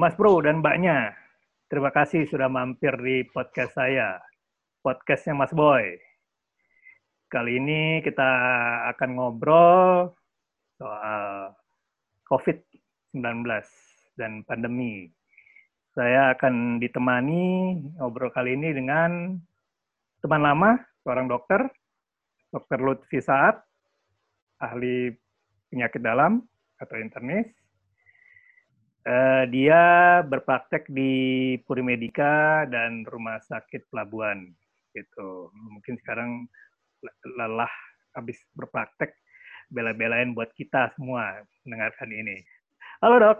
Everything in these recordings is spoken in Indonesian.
Mas Bro dan Mbaknya. Terima kasih sudah mampir di podcast saya. Podcastnya Mas Boy. Kali ini kita akan ngobrol soal COVID-19 dan pandemi. Saya akan ditemani ngobrol kali ini dengan teman lama, seorang dokter, Dr. Lutfi Saat, ahli penyakit dalam atau internis. Uh, dia berpraktek di Puri Medika dan Rumah Sakit Pelabuhan. Gitu. Mungkin sekarang lelah habis berpraktek bela-belain buat kita semua mendengarkan ini. Halo dok.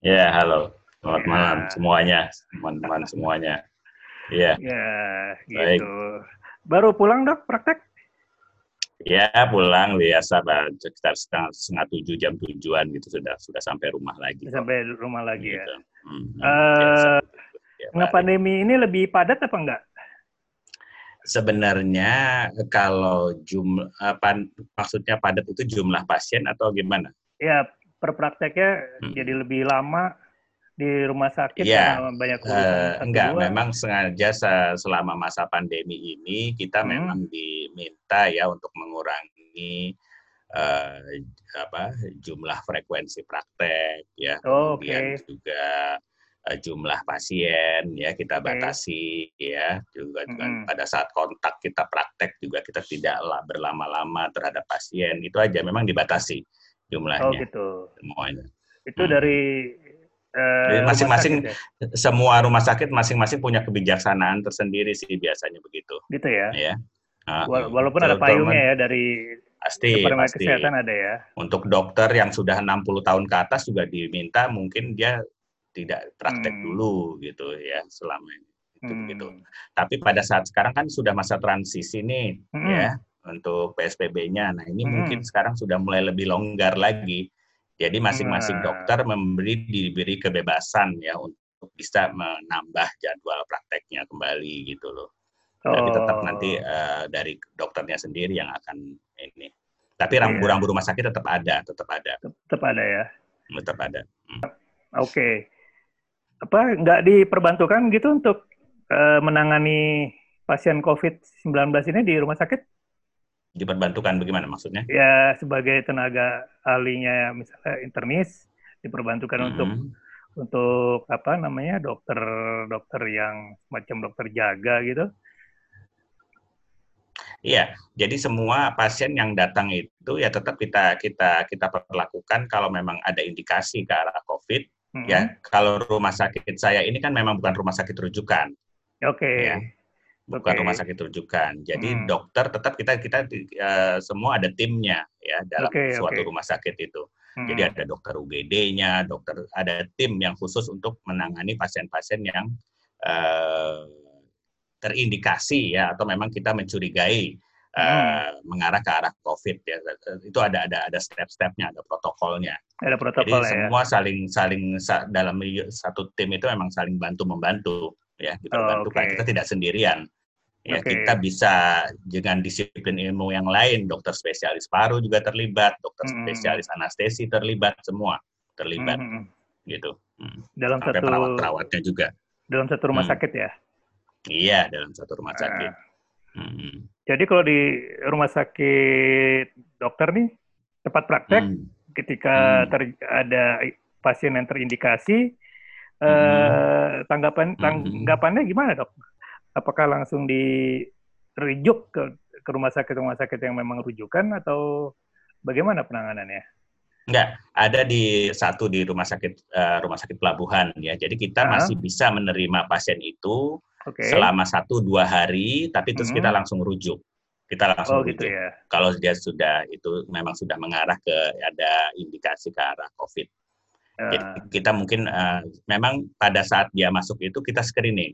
Ya, halo. Selamat ya. malam semuanya, teman-teman semuanya. Iya. Ya, gitu. Baik. Baru pulang dok praktek? Ya pulang biasa sekitar setengah, setengah tujuh jam tujuan gitu sudah sudah sampai rumah lagi. Sampai rumah lagi ya. gitu. ya. Hmm, uh, ya, pandemi ini lebih padat apa enggak? Sebenarnya kalau jumlah apa maksudnya padat itu jumlah pasien atau gimana? Ya per prakteknya hmm. jadi lebih lama di rumah sakit ya, banyak uh, enggak dua. memang sengaja selama masa pandemi ini kita hmm. memang diminta ya untuk mengurangi uh, apa jumlah frekuensi praktek ya oh, kemudian okay. juga uh, jumlah pasien ya kita batasi okay. ya juga hmm. pada saat kontak kita praktek juga kita tidaklah berlama-lama terhadap pasien itu aja memang dibatasi jumlahnya oh, gitu. semuanya itu hmm. dari Eh, masing-masing ya? semua rumah sakit masing-masing punya kebijaksanaan tersendiri sih biasanya begitu. Gitu ya. Ya. Uh, Walaupun ada payungnya ya dari pasti, pasti. kesehatan ada ya. Untuk dokter yang sudah 60 tahun ke atas juga diminta mungkin dia tidak praktek hmm. dulu gitu ya selama ini. Gitu, hmm. gitu. Tapi pada saat sekarang kan sudah masa transisi nih hmm. ya untuk PSBB-nya. Nah, ini hmm. mungkin sekarang sudah mulai lebih longgar lagi jadi masing-masing nah. dokter memberi diberi kebebasan ya untuk bisa menambah jadwal prakteknya kembali gitu loh. Oh. Tapi tetap nanti uh, dari dokternya sendiri yang akan ini. Tapi iya. rambu-rambu yeah. rumah sakit tetap ada, tetap ada. Tetap ada ya. Tetap ada. Hmm. Oke. Okay. Apa nggak diperbantukan gitu untuk uh, menangani pasien COVID-19 ini di rumah sakit? diperbantukan bagaimana maksudnya? Ya sebagai tenaga ahlinya misalnya internis diperbantukan mm -hmm. untuk untuk apa namanya dokter dokter yang macam dokter jaga gitu. Iya, jadi semua pasien yang datang itu ya tetap kita kita kita perlakukan kalau memang ada indikasi ke arah COVID. Mm -hmm. Ya, kalau rumah sakit saya ini kan memang bukan rumah sakit rujukan. Oke. Okay. Ya bukan okay. rumah sakit rujukan. Jadi hmm. dokter tetap kita kita uh, semua ada timnya ya dalam okay, suatu okay. rumah sakit itu. Hmm. Jadi ada dokter UGD-nya, dokter ada tim yang khusus untuk menangani pasien-pasien yang uh, terindikasi ya atau memang kita mencurigai uh, hmm. mengarah ke arah COVID ya. Itu ada ada ada step-stepnya, ada protokolnya. Ada protokol Jadi ya. semua saling saling dalam satu tim itu memang saling bantu membantu ya kita oh, bantu okay. kita tidak sendirian Ya, okay. kita bisa dengan disiplin ilmu yang lain, dokter spesialis paru juga terlibat, dokter hmm. spesialis anestesi terlibat, semua terlibat, hmm. gitu. Hmm. Dalam Sampai satu perawat-perawatnya juga. Dalam satu rumah hmm. sakit ya? Iya, dalam satu rumah ah. sakit. Hmm. Jadi kalau di rumah sakit dokter nih tempat praktek, hmm. ketika hmm. Ter, ada pasien yang terindikasi, hmm. eh, tanggapan hmm. tanggapannya gimana dok? apakah langsung dirujuk ke, ke rumah sakit rumah sakit yang memang rujukan atau bagaimana penanganannya? Enggak, ada di satu di rumah sakit uh, rumah sakit pelabuhan ya. Jadi kita uh masih bisa menerima pasien itu okay. selama satu dua hari, tapi terus hmm. kita langsung rujuk. Kita langsung oh, gitu rujuk. Gitu ya. Kalau dia sudah itu memang sudah mengarah ke ada indikasi ke arah COVID. Uh. Jadi kita mungkin uh, memang pada saat dia masuk itu kita screening.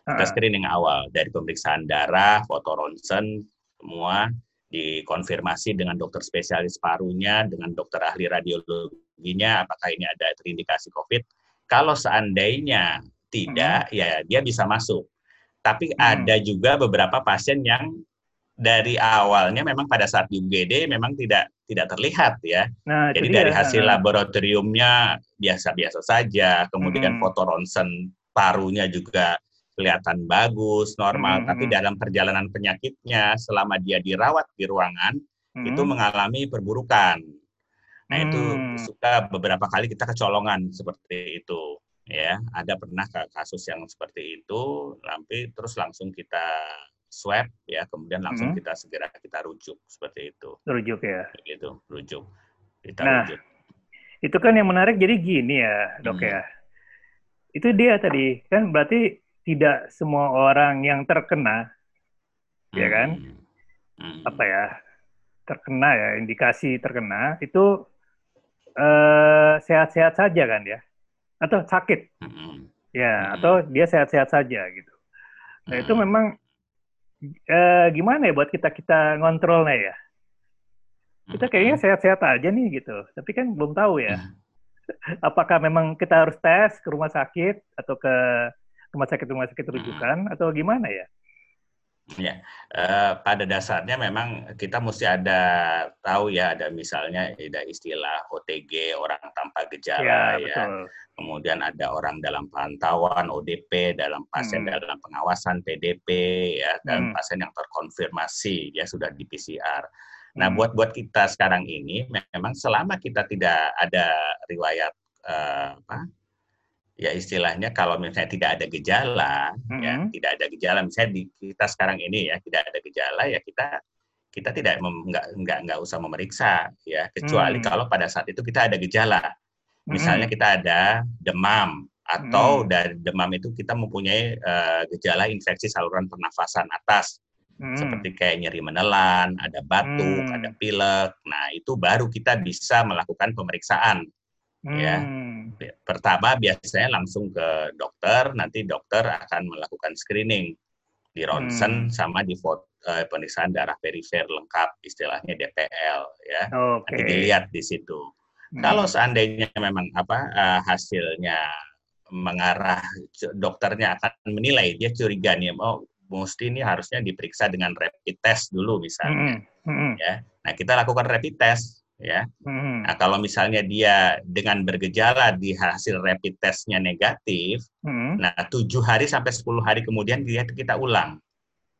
Kita screening awal dari pemeriksaan darah, foto ronsen, semua dikonfirmasi dengan dokter spesialis parunya, dengan dokter ahli radiologinya, apakah ini ada terindikasi COVID. Kalau seandainya tidak, hmm. ya dia bisa masuk. Tapi hmm. ada juga beberapa pasien yang dari awalnya memang pada saat di UGD memang tidak tidak terlihat ya. Nah, Jadi dari hasil laboratoriumnya biasa-biasa saja, kemudian hmm. foto ronsen parunya juga kelihatan bagus, normal, hmm. tapi dalam perjalanan penyakitnya selama dia dirawat di ruangan hmm. itu mengalami perburukan. Nah, hmm. itu suka beberapa kali kita kecolongan seperti itu ya. Ada pernah kasus yang seperti itu, lampi terus langsung kita swab ya kemudian langsung hmm. kita segera kita rujuk seperti itu rujuk ya itu rujuk kita nah rujuk. itu kan yang menarik jadi gini ya dok hmm. ya itu dia tadi kan berarti tidak semua orang yang terkena ya hmm. ya kan hmm. apa ya terkena ya indikasi terkena itu eh, sehat-sehat saja kan ya atau sakit. Ya atau dia sehat-sehat saja gitu. Nah itu memang eh, gimana ya buat kita kita ngontrolnya ya? Kita kayaknya sehat-sehat aja nih gitu, tapi kan belum tahu ya. Apakah memang kita harus tes ke rumah sakit atau ke rumah sakit rumah sakit rujukan atau gimana ya? Ya, eh, pada dasarnya memang kita mesti ada tahu ya ada misalnya ada istilah OTG orang tanpa gejala ya, ya. kemudian ada orang dalam pantauan ODP dalam pasien hmm. dalam pengawasan PDP ya dan hmm. pasien yang terkonfirmasi ya sudah di PCR. Nah, hmm. buat buat kita sekarang ini memang selama kita tidak ada riwayat uh, apa ya istilahnya kalau misalnya tidak ada gejala mm-hmm. ya tidak ada gejala misalnya di kita sekarang ini ya tidak ada gejala ya kita kita tidak nggak nggak nggak usah memeriksa ya kecuali mm-hmm. kalau pada saat itu kita ada gejala misalnya mm-hmm. kita ada demam atau mm-hmm. dari demam itu kita mempunyai uh, gejala infeksi saluran pernafasan atas mm-hmm. seperti kayak nyeri menelan ada batuk mm-hmm. ada pilek nah itu baru kita bisa melakukan pemeriksaan. Hmm. Ya, pertama biasanya langsung ke dokter, nanti dokter akan melakukan screening di ronsen hmm. sama di foto, uh, pemeriksaan darah perifer lengkap, istilahnya DPL ya. Okay. Nanti dilihat di situ. Hmm. Kalau seandainya memang apa uh, hasilnya mengarah dokternya akan menilai dia curiga nih oh mesti ini harusnya diperiksa dengan rapid test dulu misalnya hmm. Hmm. ya nah kita lakukan rapid test ya. Hmm. Nah, kalau misalnya dia dengan bergejala di hasil rapid testnya negatif, hmm. nah tujuh hari sampai 10 hari kemudian dia kita ulang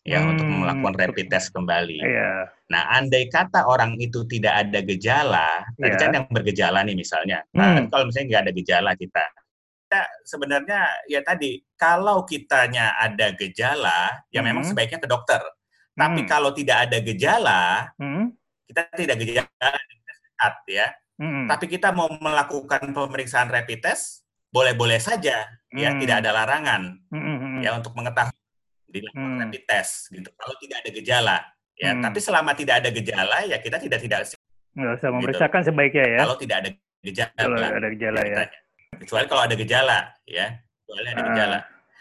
ya hmm. untuk melakukan rapid test kembali. Yeah. Nah, andai kata orang itu tidak ada gejala, yeah. tadi kan yang bergejala nih misalnya. Nah, hmm. kalau misalnya nggak ada gejala kita, kita sebenarnya ya tadi kalau kitanya ada gejala, ya hmm. memang sebaiknya ke dokter. Tapi hmm. kalau tidak ada gejala, hmm. kita tidak gejala sehat ya. Mm-hmm. Tapi kita mau melakukan pemeriksaan rapid test boleh-boleh saja mm-hmm. ya, tidak ada larangan mm-hmm. ya untuk mengetahui dilakukan mm-hmm. rapid test gitu. Kalau tidak ada gejala ya, mm-hmm. tapi selama tidak ada gejala ya kita tidak tidak nggak usah gitu. memeriksakan gitu. sebaiknya ya. Kalau tidak ada gejala. Kalau ada gejala ya. Kecuali kalau ada gejala ya, kecuali ada uh. gejala.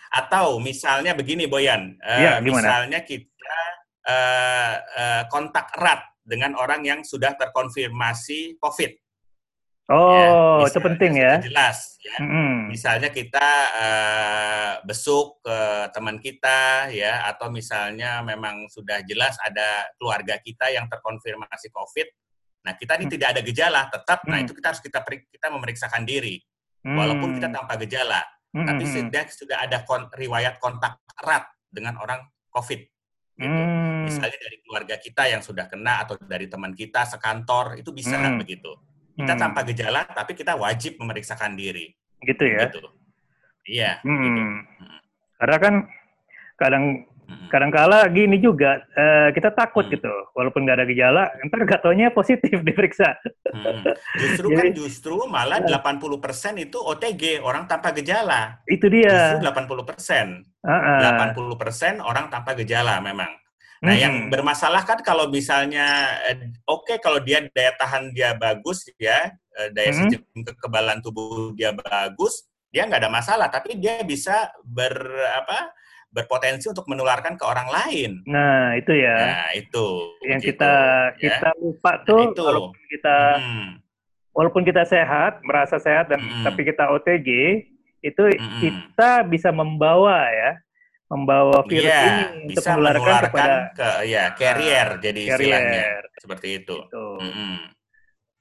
Atau misalnya begini Boyan, uh, ya, misalnya kita uh, uh, kontak erat dengan orang yang sudah terkonfirmasi COVID. Oh, ya, itu penting ya. Jelas, ya. Mm. Misalnya kita uh, besuk ke teman kita, ya, atau misalnya memang sudah jelas ada keluarga kita yang terkonfirmasi COVID. Nah, kita ini mm. tidak ada gejala, tetap. Mm. Nah, itu kita harus kita kita memeriksakan diri, mm. walaupun kita tanpa gejala. Mm. Tapi sudah sudah ada kon, riwayat kontak erat dengan orang COVID. Gitu. Hmm. Misalnya dari keluarga kita yang sudah kena atau dari teman kita sekantor itu bisa hmm. begitu. Kita hmm. tanpa gejala tapi kita wajib memeriksakan diri. Gitu ya. Gitu. Iya. Hmm. Gitu. Hmm. Karena kan kadang. Kadang-kala gini juga uh, kita takut hmm. gitu walaupun nggak ada gejala ntar gatonya positif diperiksa hmm. justru kan justru malah 80% itu OTG orang tanpa gejala itu dia justru 80% uh-uh. 80% orang tanpa gejala memang. Nah, hmm. yang bermasalah kan kalau misalnya eh, oke okay, kalau dia daya tahan dia bagus ya, eh, daya hmm. sistem kekebalan tubuh dia bagus, dia nggak ada masalah, tapi dia bisa ber apa? Berpotensi untuk menularkan ke orang lain. Nah, itu ya. Nah, itu. Yang begitu, kita ya. kita lupa tuh nah, itu. walaupun kita hmm. walaupun kita sehat, merasa sehat dan hmm. tapi kita OTG, itu mm-hmm. kita bisa membawa ya membawa virus ya, ini bisa untuk menularkan kepada ke ya carrier uh, jadi carrier. istilahnya seperti itu. Gitu. Mm -hmm.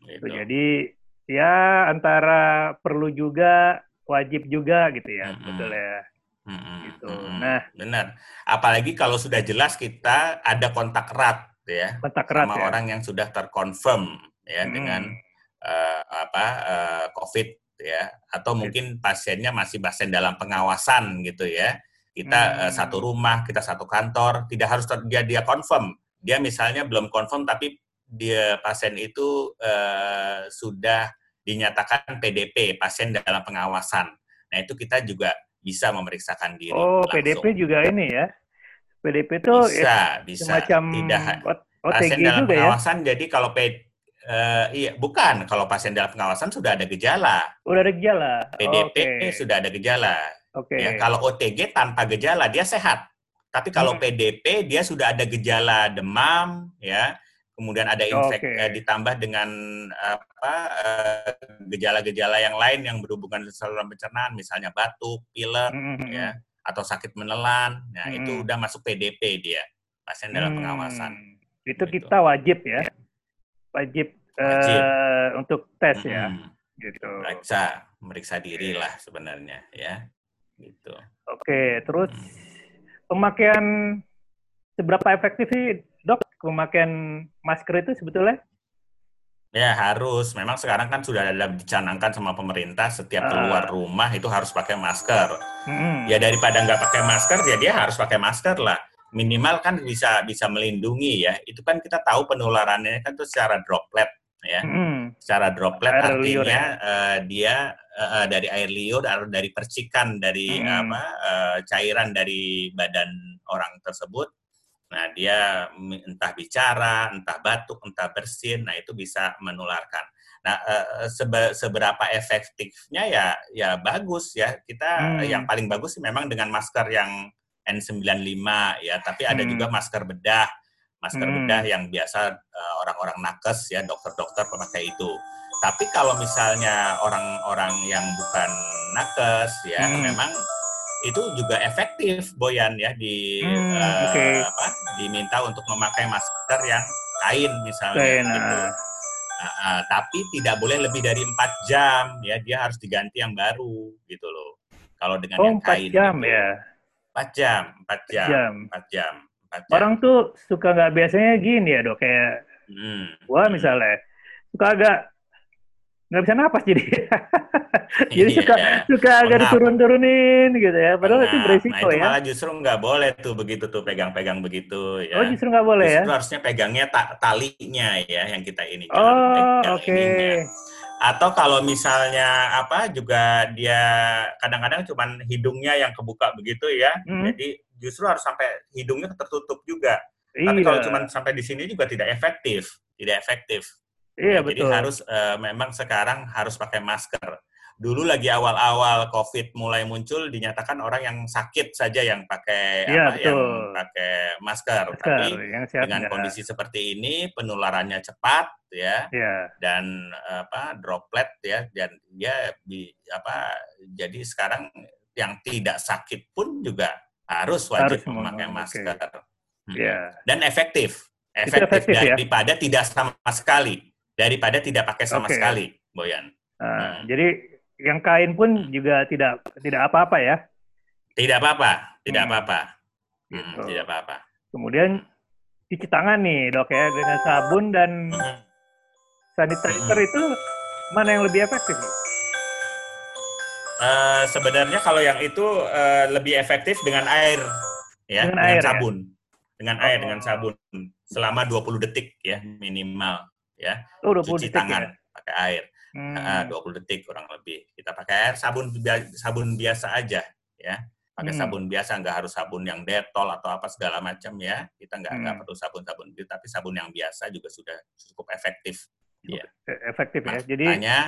gitu. Jadi ya antara perlu juga wajib juga gitu ya, mm -hmm. betul ya. Mm -hmm. Gitu. Nah, benar. Apalagi kalau sudah jelas kita ada kontak erat ya kontak erat sama ya. orang yang sudah terkonfirm ya mm -hmm. dengan uh, apa uh, COVID ya atau mungkin pasiennya masih pasien dalam pengawasan gitu ya kita hmm. uh, satu rumah, kita satu kantor, tidak harus dia dia confirm. Dia misalnya belum confirm tapi dia pasien itu uh, sudah dinyatakan PDP, pasien dalam pengawasan. Nah, itu kita juga bisa memeriksakan diri Oh, langsung. PDP juga ini ya. PDP itu bisa, ya, bisa. semacam tidak OTG pasien dalam juga ya? pengawasan. Ya? Jadi kalau P, uh, iya, bukan kalau pasien dalam pengawasan sudah ada gejala. Sudah ada gejala. PDP okay. sudah ada gejala. Oke. Okay. Ya, kalau OTG tanpa gejala dia sehat. Tapi kalau hmm. PDP dia sudah ada gejala demam, ya, kemudian ada infek okay. eh, ditambah dengan apa eh, gejala-gejala uh, yang lain yang berhubungan dengan saluran pencernaan, misalnya batuk, pilek, hmm. hmm, hmm ya, hmm. atau sakit menelan. Nah hmm. itu udah masuk PDP dia, pasien dalam hmm. pengawasan. Itu gitu. kita wajib ya, wajib, wajib. Uh, untuk tes hmm. ya. Gitu. Meriksa, meriksa diri lah sebenarnya ya gitu. Oke, terus pemakaian seberapa efektif sih pemakaian masker itu sebetulnya? Ya harus. Memang sekarang kan sudah ada dicanangkan sama pemerintah setiap ah. keluar rumah itu harus pakai masker. Hmm. Ya daripada nggak pakai masker ya dia harus pakai masker lah. Minimal kan bisa bisa melindungi ya. Itu kan kita tahu penularannya kan itu secara droplet ya. Hmm. Secara droplet air artinya ya? uh, dia uh, dari air liur atau dari percikan dari hmm. apa uh, cairan dari badan orang tersebut. Nah, dia entah bicara, entah batuk, entah bersin, nah itu bisa menularkan. Nah, uh, sebe seberapa efektifnya ya ya bagus ya. Kita hmm. yang paling bagus sih memang dengan masker yang N95 ya, tapi ada hmm. juga masker bedah masker hmm. bedah yang biasa uh, orang-orang nakes ya dokter-dokter pemakai itu. Tapi kalau misalnya orang-orang yang bukan nakes ya hmm. memang itu juga efektif Boyan ya di hmm, uh, okay. apa diminta untuk memakai masker yang kain misalnya kain, gitu. Uh, uh, tapi tidak boleh lebih dari empat jam ya dia harus diganti yang baru gitu loh. Kalau dengan oh, yang kain. jam gitu. ya. Empat jam, empat jam, empat jam. Orang tuh suka nggak biasanya gini ya dok kayak hmm. gua misalnya suka agak nggak bisa napas jadi jadi iya, suka suka agak diturun-turunin gitu ya padahal nah, itu beresiko nah, itu ya malah justru nggak boleh tuh begitu tuh pegang-pegang begitu ya oh justru nggak boleh justru ya harusnya pegangnya ta talinya ya yang kita ini oh oke okay. atau kalau misalnya apa juga dia kadang-kadang cuman hidungnya yang kebuka begitu ya hmm. jadi justru harus sampai hidungnya tertutup juga. Iya. Tapi kalau cuma sampai di sini juga tidak efektif, tidak efektif. Iya, nah, betul. Jadi harus uh, memang sekarang harus pakai masker. Dulu lagi awal-awal COVID mulai muncul dinyatakan orang yang sakit saja yang pakai iya, apa yang pakai masker. masker Tapi yang dengan ya. kondisi seperti ini penularannya cepat ya. Iya. Dan apa droplet ya dan dia di apa jadi sekarang yang tidak sakit pun juga harus wajib harus memakai masker. Okay. Hmm. Yeah. Dan efektif. Efektif, efektif ya? daripada ya? tidak sama sekali. Daripada tidak pakai sama okay. sekali, Boyan. Uh, hmm. Jadi yang kain pun hmm. juga tidak tidak apa-apa ya? Tidak apa-apa, tidak hmm. apa-apa. Hmm, gitu. Tidak apa-apa. Kemudian cuci tangan nih dok ya dengan sabun dan hmm. sanitizer hmm. itu mana yang lebih efektif? Uh, sebenarnya kalau yang itu uh, lebih efektif dengan air ya, dengan, dengan air, ya? sabun. Ya? Dengan oh. air, dengan sabun selama 20 detik ya minimal ya. Oh, 20 Cuci detik tangan ya? pakai air. Hmm. Uh, 20 detik kurang lebih. Kita pakai air sabun sabun biasa aja ya. Pakai hmm. sabun biasa nggak harus sabun yang detol atau apa segala macam ya. Kita nggak nggak hmm. perlu sabun-sabun itu tapi sabun yang biasa juga sudah cukup efektif. Ya. Efektif ya. Jadi Makanya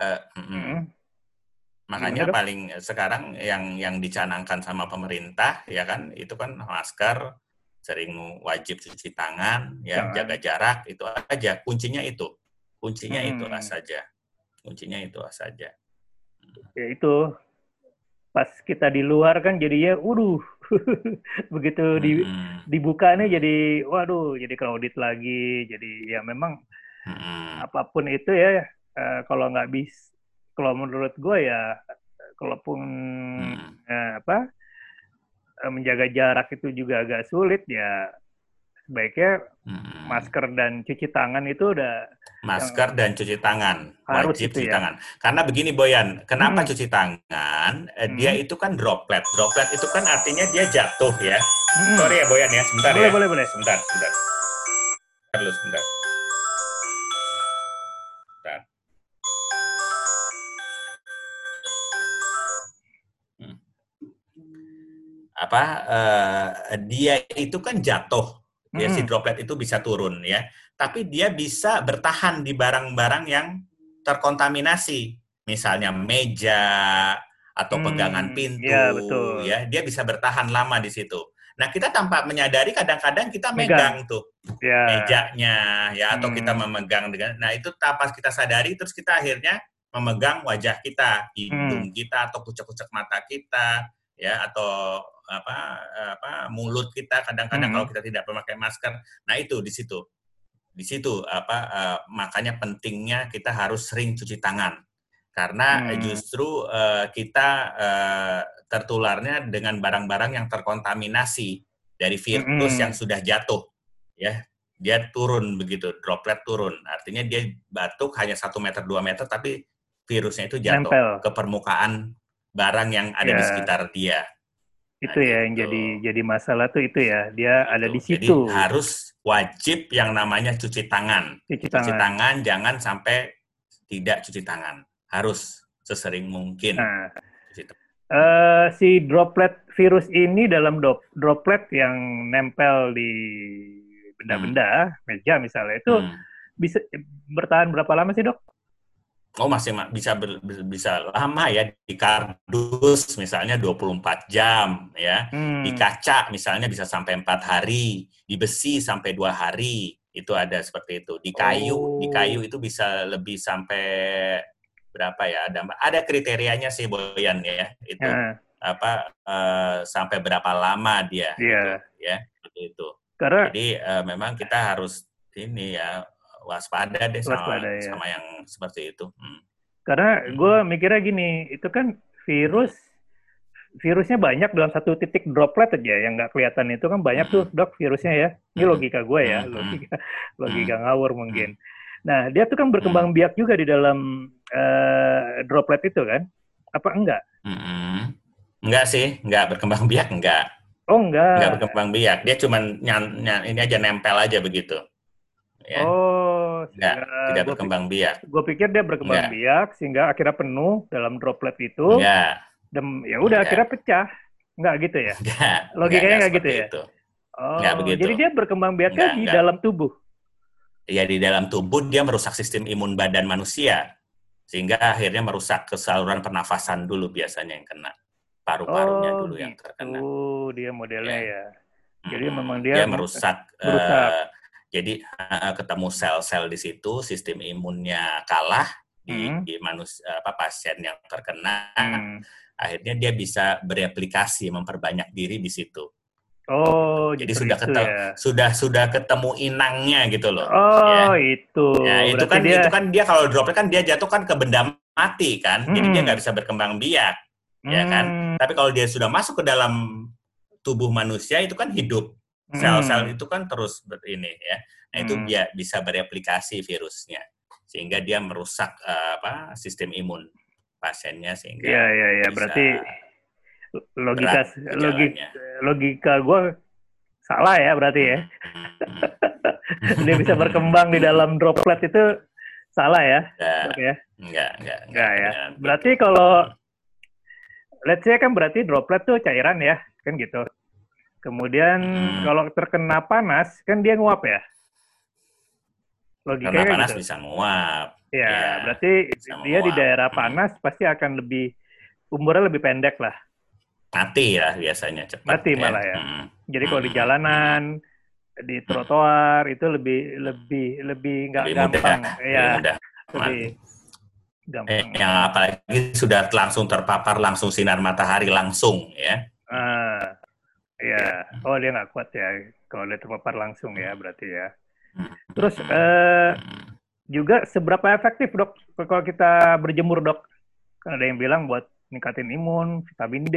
uh, hmm Makanya paling sekarang yang yang dicanangkan sama pemerintah ya kan itu kan masker, sering wajib cuci tangan, ya jaga jarak itu aja kuncinya itu. Kuncinya hmm. itu saja. Kuncinya itu saja. Ya itu pas kita di luar kan jadinya, waduh, begitu di, hmm. dibuka nih jadi waduh jadi crowded lagi jadi ya memang hmm. apa pun itu ya uh, kalau nggak bis kalau menurut gue ya kalaupun hmm. uh, apa menjaga jarak itu juga agak sulit ya sebaiknya hmm. masker dan cuci tangan itu udah masker dan cuci tangan wajib cuci ya. tangan karena begini Boyan kenapa hmm. cuci tangan eh, hmm. dia itu kan droplet droplet itu kan artinya dia jatuh ya hmm. sorry ya Boyan ya sebentar boleh, ya boleh boleh sebentar sebentar terus sebentar hmm. Apa uh, dia itu kan jatuh ya hmm. si droplet itu bisa turun ya tapi dia bisa bertahan di barang-barang yang terkontaminasi, misalnya meja atau hmm, pegangan pintu, ya, betul. ya dia bisa bertahan lama di situ. Nah kita tanpa menyadari kadang-kadang kita megang, megang tuh ya. mejanya, ya atau hmm. kita memegang dengan, nah itu tanpa kita sadari terus kita akhirnya memegang wajah kita, hidung hmm. kita atau kucek-kucek mata kita, ya atau apa apa mulut kita kadang-kadang hmm. kalau kita tidak memakai masker. Nah itu di situ di situ apa uh, makanya pentingnya kita harus sering cuci tangan karena hmm. justru uh, kita uh, tertularnya dengan barang-barang yang terkontaminasi dari virus hmm. yang sudah jatuh ya dia turun begitu droplet turun artinya dia batuk hanya satu meter dua meter tapi virusnya itu jatuh Nempel. ke permukaan barang yang ada ya. di sekitar dia itu nah, ya yang gitu. jadi jadi masalah tuh itu ya dia itu. ada di situ jadi harus wajib yang namanya cuci tangan cuci tangan, cuci tangan jangan sampai tidak cuci tangan harus sesering mungkin nah, uh, si droplet virus ini dalam droplet yang nempel di benda-benda hmm. meja misalnya itu hmm. bisa bertahan berapa lama sih dok Oh masih bisa ber, bisa lama ya di kardus misalnya 24 jam ya hmm. di kaca misalnya bisa sampai empat hari di besi sampai dua hari itu ada seperti itu di kayu oh. di kayu itu bisa lebih sampai berapa ya ada ada kriterianya sih Boyan ya itu ya. apa uh, sampai berapa lama dia yeah. gitu, ya itu Karena, jadi uh, memang kita harus ini ya waspada deh waspada, sama, ya. sama yang seperti itu. Hmm. Karena hmm. gue mikirnya gini, itu kan virus virusnya banyak dalam satu titik droplet aja yang nggak kelihatan itu kan banyak tuh hmm. dok virusnya ya. Ini hmm. logika gue ya, logika logika ngawur mungkin. Nah dia tuh kan berkembang biak juga di dalam uh, droplet itu kan? Apa enggak? Hmm. Enggak sih, enggak berkembang biak enggak. Oh enggak. Enggak berkembang biak, dia cuma nyan, nyan, ini aja nempel aja begitu. Ya. Oh, Nggak, tidak berkembang biak. Gue pikir dia berkembang Nggak. biak sehingga akhirnya penuh dalam droplet itu. Ya. Dan ya udah akhirnya pecah. Enggak gitu ya? Nggak. Logikanya enggak gitu ya? Itu. Oh, Nggak begitu. Jadi dia berkembang biaknya di enggak. dalam tubuh. Ya di dalam tubuh dia merusak sistem imun badan manusia sehingga akhirnya merusak ke saluran pernafasan dulu biasanya yang kena paru-parunya oh, dulu gitu. yang terkena. Oh, dia modelnya ya. ya. Jadi hmm, memang dia, dia merusak, merusak. Uh, jadi uh, ketemu sel-sel di situ, sistem imunnya kalah di, hmm. di manusia apa pasien yang terkena. Hmm. Akhirnya dia bisa bereplikasi, memperbanyak diri di situ. Oh, jadi sudah ketemu ya? sudah sudah ketemu inangnya gitu loh. Oh, ya. itu. Ya, itu kan dia... itu kan dia kalau droplet kan dia jatuh kan ke benda mati kan. Hmm. Jadi dia hmm. nggak bisa berkembang biak. Hmm. Ya kan? Hmm. Tapi kalau dia sudah masuk ke dalam tubuh manusia itu kan hidup sel-sel hmm. itu kan terus ini ya. Nah, itu hmm. dia bisa bereplikasi virusnya sehingga dia merusak uh, apa sistem imun pasiennya sehingga Iya iya iya berarti logika logika logika gue salah ya berarti ya. Hmm. dia bisa berkembang di dalam droplet itu salah ya? Enggak, ya? enggak, enggak, enggak, enggak ya. Berarti kalau let's say kan berarti droplet tuh cairan ya, kan gitu. Kemudian hmm. kalau terkena panas kan dia nguap ya. Logikanya Karena panas gitu. bisa nguap. Ya, ya berarti dia nguap. di daerah hmm. panas hmm. pasti akan lebih umurnya lebih pendek lah. Mati ya biasanya cepat. Mati ya. malah ya. Hmm. Jadi kalau di hmm. jalanan, di trotoar itu lebih lebih lebih nggak gampang. Mudah. Ya, lebih mudah. Lebih gampang. Eh, yang apalagi sudah langsung terpapar langsung sinar matahari langsung ya. Ah Iya. Ya. Oh dia nggak kuat ya kalau dia terpapar langsung ya berarti ya. Terus eh, juga seberapa efektif dok kalau kita berjemur dok? Kan ada yang bilang buat ningkatin imun, vitamin D.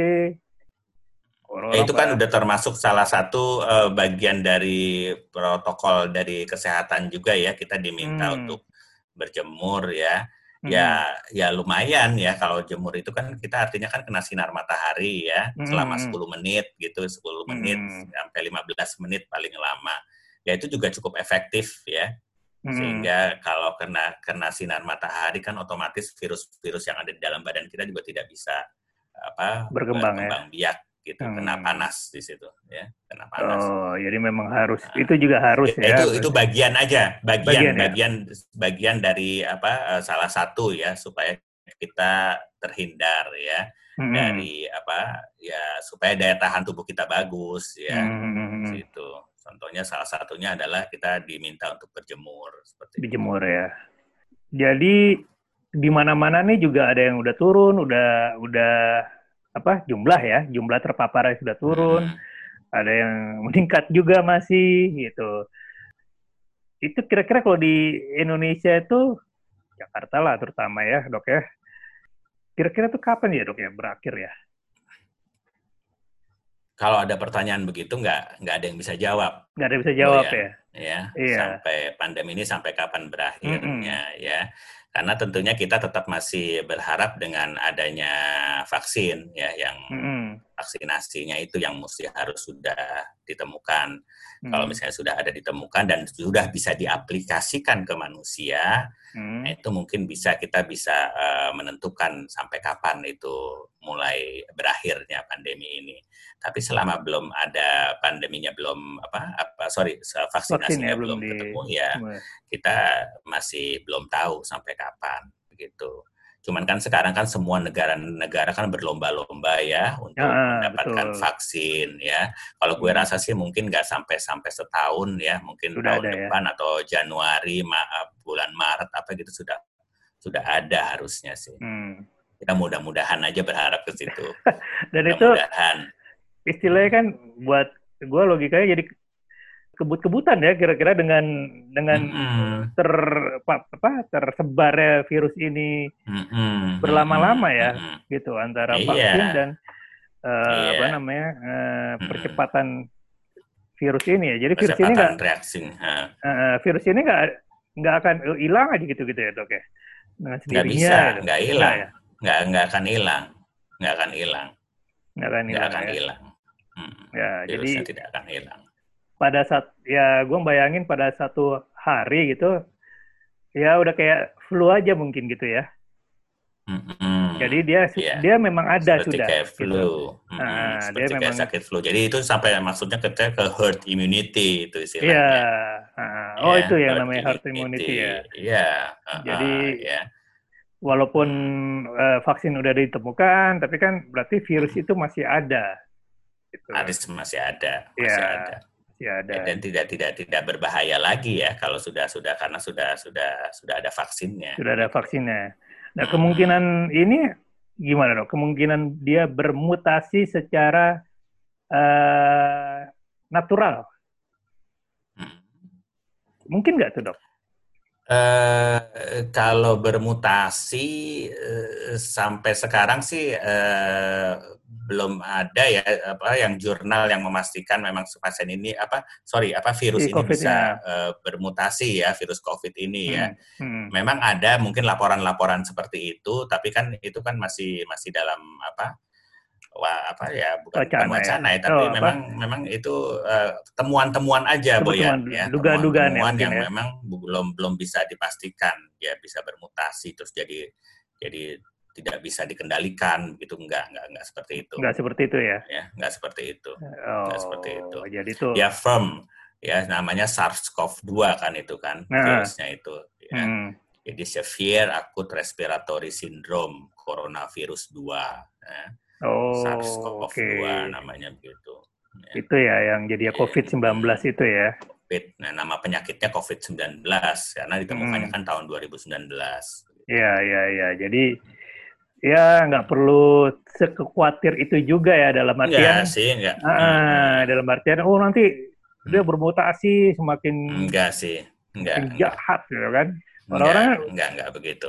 Ya, itu kan udah termasuk salah satu uh, bagian dari protokol dari kesehatan juga ya kita diminta hmm. untuk berjemur ya hmm. ya lumayan ya kalau jemur itu kan kita artinya kan kena sinar matahari ya hmm. selama 10 menit gitu 10 menit hmm. sampai 15 menit paling lama ya itu juga cukup efektif ya hmm. sehingga kalau kena kena sinar matahari kan otomatis virus-virus yang ada di dalam badan kita juga tidak bisa apa berkembang, berkembang ya? biak gitu. Hmm. kena panas di situ ya. Kena panas. Oh jadi memang harus nah, itu juga harus ya itu itu bagian aja bagian bagian ya? bagian, bagian dari apa eh, salah satu ya supaya kita terhindar ya hmm. dari apa ya supaya daya tahan tubuh kita bagus ya. Hmm. itu contohnya salah satunya adalah kita diminta untuk berjemur seperti berjemur ya. Jadi di mana-mana nih juga ada yang udah turun udah udah apa jumlah ya jumlah terpapar yang sudah turun hmm. ada yang meningkat juga masih gitu. Itu kira-kira kalau di Indonesia itu Jakarta lah terutama ya dok ya. Kira-kira tuh kapan ya dok ya berakhir ya? Kalau ada pertanyaan begitu nggak nggak ada yang bisa jawab. Nggak ada yang bisa jawab oh, ya ya? Iya. sampai pandemi ini sampai kapan berakhirnya mm -hmm. ya karena tentunya kita tetap masih berharap dengan adanya vaksin ya yang mm. Vaksinasinya itu yang mesti harus sudah ditemukan. Mm. Kalau misalnya sudah ada ditemukan dan sudah bisa diaplikasikan ke manusia, mm. itu mungkin bisa kita bisa uh, menentukan sampai kapan itu mulai berakhirnya pandemi ini. Tapi selama belum ada pandeminya belum apa apa sorry vaksinasinya Vaksin belum, belum ketemu ya kita masih belum tahu sampai kapan begitu. Cuman kan sekarang kan semua negara-negara kan berlomba-lomba ya untuk ya, mendapatkan betul. vaksin ya. Kalau gue hmm. rasa sih mungkin nggak sampai sampai setahun ya, mungkin sudah tahun ada, ya. depan ya? atau Januari, ma bulan Maret apa gitu sudah sudah ada harusnya sih. Hmm. Kita mudah-mudahan aja berharap ke situ. Dan mudah itu istilahnya kan buat gue logikanya jadi kebut-kebutan ya kira-kira dengan dengan mm-hmm. ter apa, apa tersebarnya virus ini mm-hmm. berlama-lama ya mm-hmm. gitu antara yeah. vaksin dan uh, yeah. apa namanya uh, percepatan virus ini ya jadi virus ini nggak reaksi uh, virus ini nggak nggak akan hilang aja gitu gitu ya dok ya nggak bisa gitu. nggak hilang ya? nggak nggak akan hilang nggak akan hilang nggak akan hilang, akan ya? hilang. Hmm. ya jadi tidak akan hilang pada saat ya gue bayangin pada satu hari gitu ya udah kayak flu aja mungkin gitu ya mm-hmm. jadi dia yeah. dia memang ada Seperti sudah kayak flu gitu. mm-hmm. nah, Seperti dia kayak memang sakit flu jadi itu sampai maksudnya ke ke herd immunity itu istilahnya yeah. uh, oh yeah, itu yang namanya herd immunity, immunity ya yeah. uh-huh, jadi yeah. walaupun uh, vaksin udah ditemukan tapi kan berarti virus itu masih ada gitu. masih ada masih yeah. ada ya, ada. dan tidak tidak tidak berbahaya lagi ya kalau sudah sudah karena sudah sudah sudah ada vaksinnya. Sudah ada vaksinnya. Nah kemungkinan hmm. ini gimana dok? Kemungkinan dia bermutasi secara uh, natural. Hmm. Mungkin nggak tuh dok? Uh, kalau bermutasi uh, sampai sekarang sih uh, belum ada ya apa yang jurnal yang memastikan memang pasien ini apa sorry apa virus ini bisa uh, bermutasi ya virus COVID ini ya. hmm. ya. Hmm. Memang ada mungkin laporan-laporan seperti itu, tapi kan itu kan masih masih dalam apa wah apa ya bukan, wacana, bukan wacana ya, ya tapi oh, memang apa? memang itu temuan-temuan uh, aja Boyan ya dugaan-dugaan temuan ya, yang ya. memang belum belum bisa dipastikan ya bisa bermutasi terus jadi jadi tidak bisa dikendalikan gitu enggak enggak enggak seperti itu enggak seperti itu ya ya enggak seperti itu oh, enggak seperti itu jadi itu ya firm ya namanya SARS-CoV-2 kan itu kan nah. virusnya itu ya. Hmm. jadi severe acute respiratory syndrome coronavirus 2 ya. Oh, SARS-CoV-2 okay. namanya begitu ya. itu ya yang jadi ya, COVID-19 itu ya COVID. Nah, nama penyakitnya COVID-19 karena ditemukannya hmm. kan tahun 2019. Iya, iya, iya. Jadi ya nggak perlu sekekuatir itu juga ya dalam artian. Enggak sih, enggak. Uh, hmm. Dalam artian, oh nanti dia hmm. bermutasi semakin enggak sih, enggak, semakin jahat, ya kan? Orang-orang enggak, enggak, enggak begitu.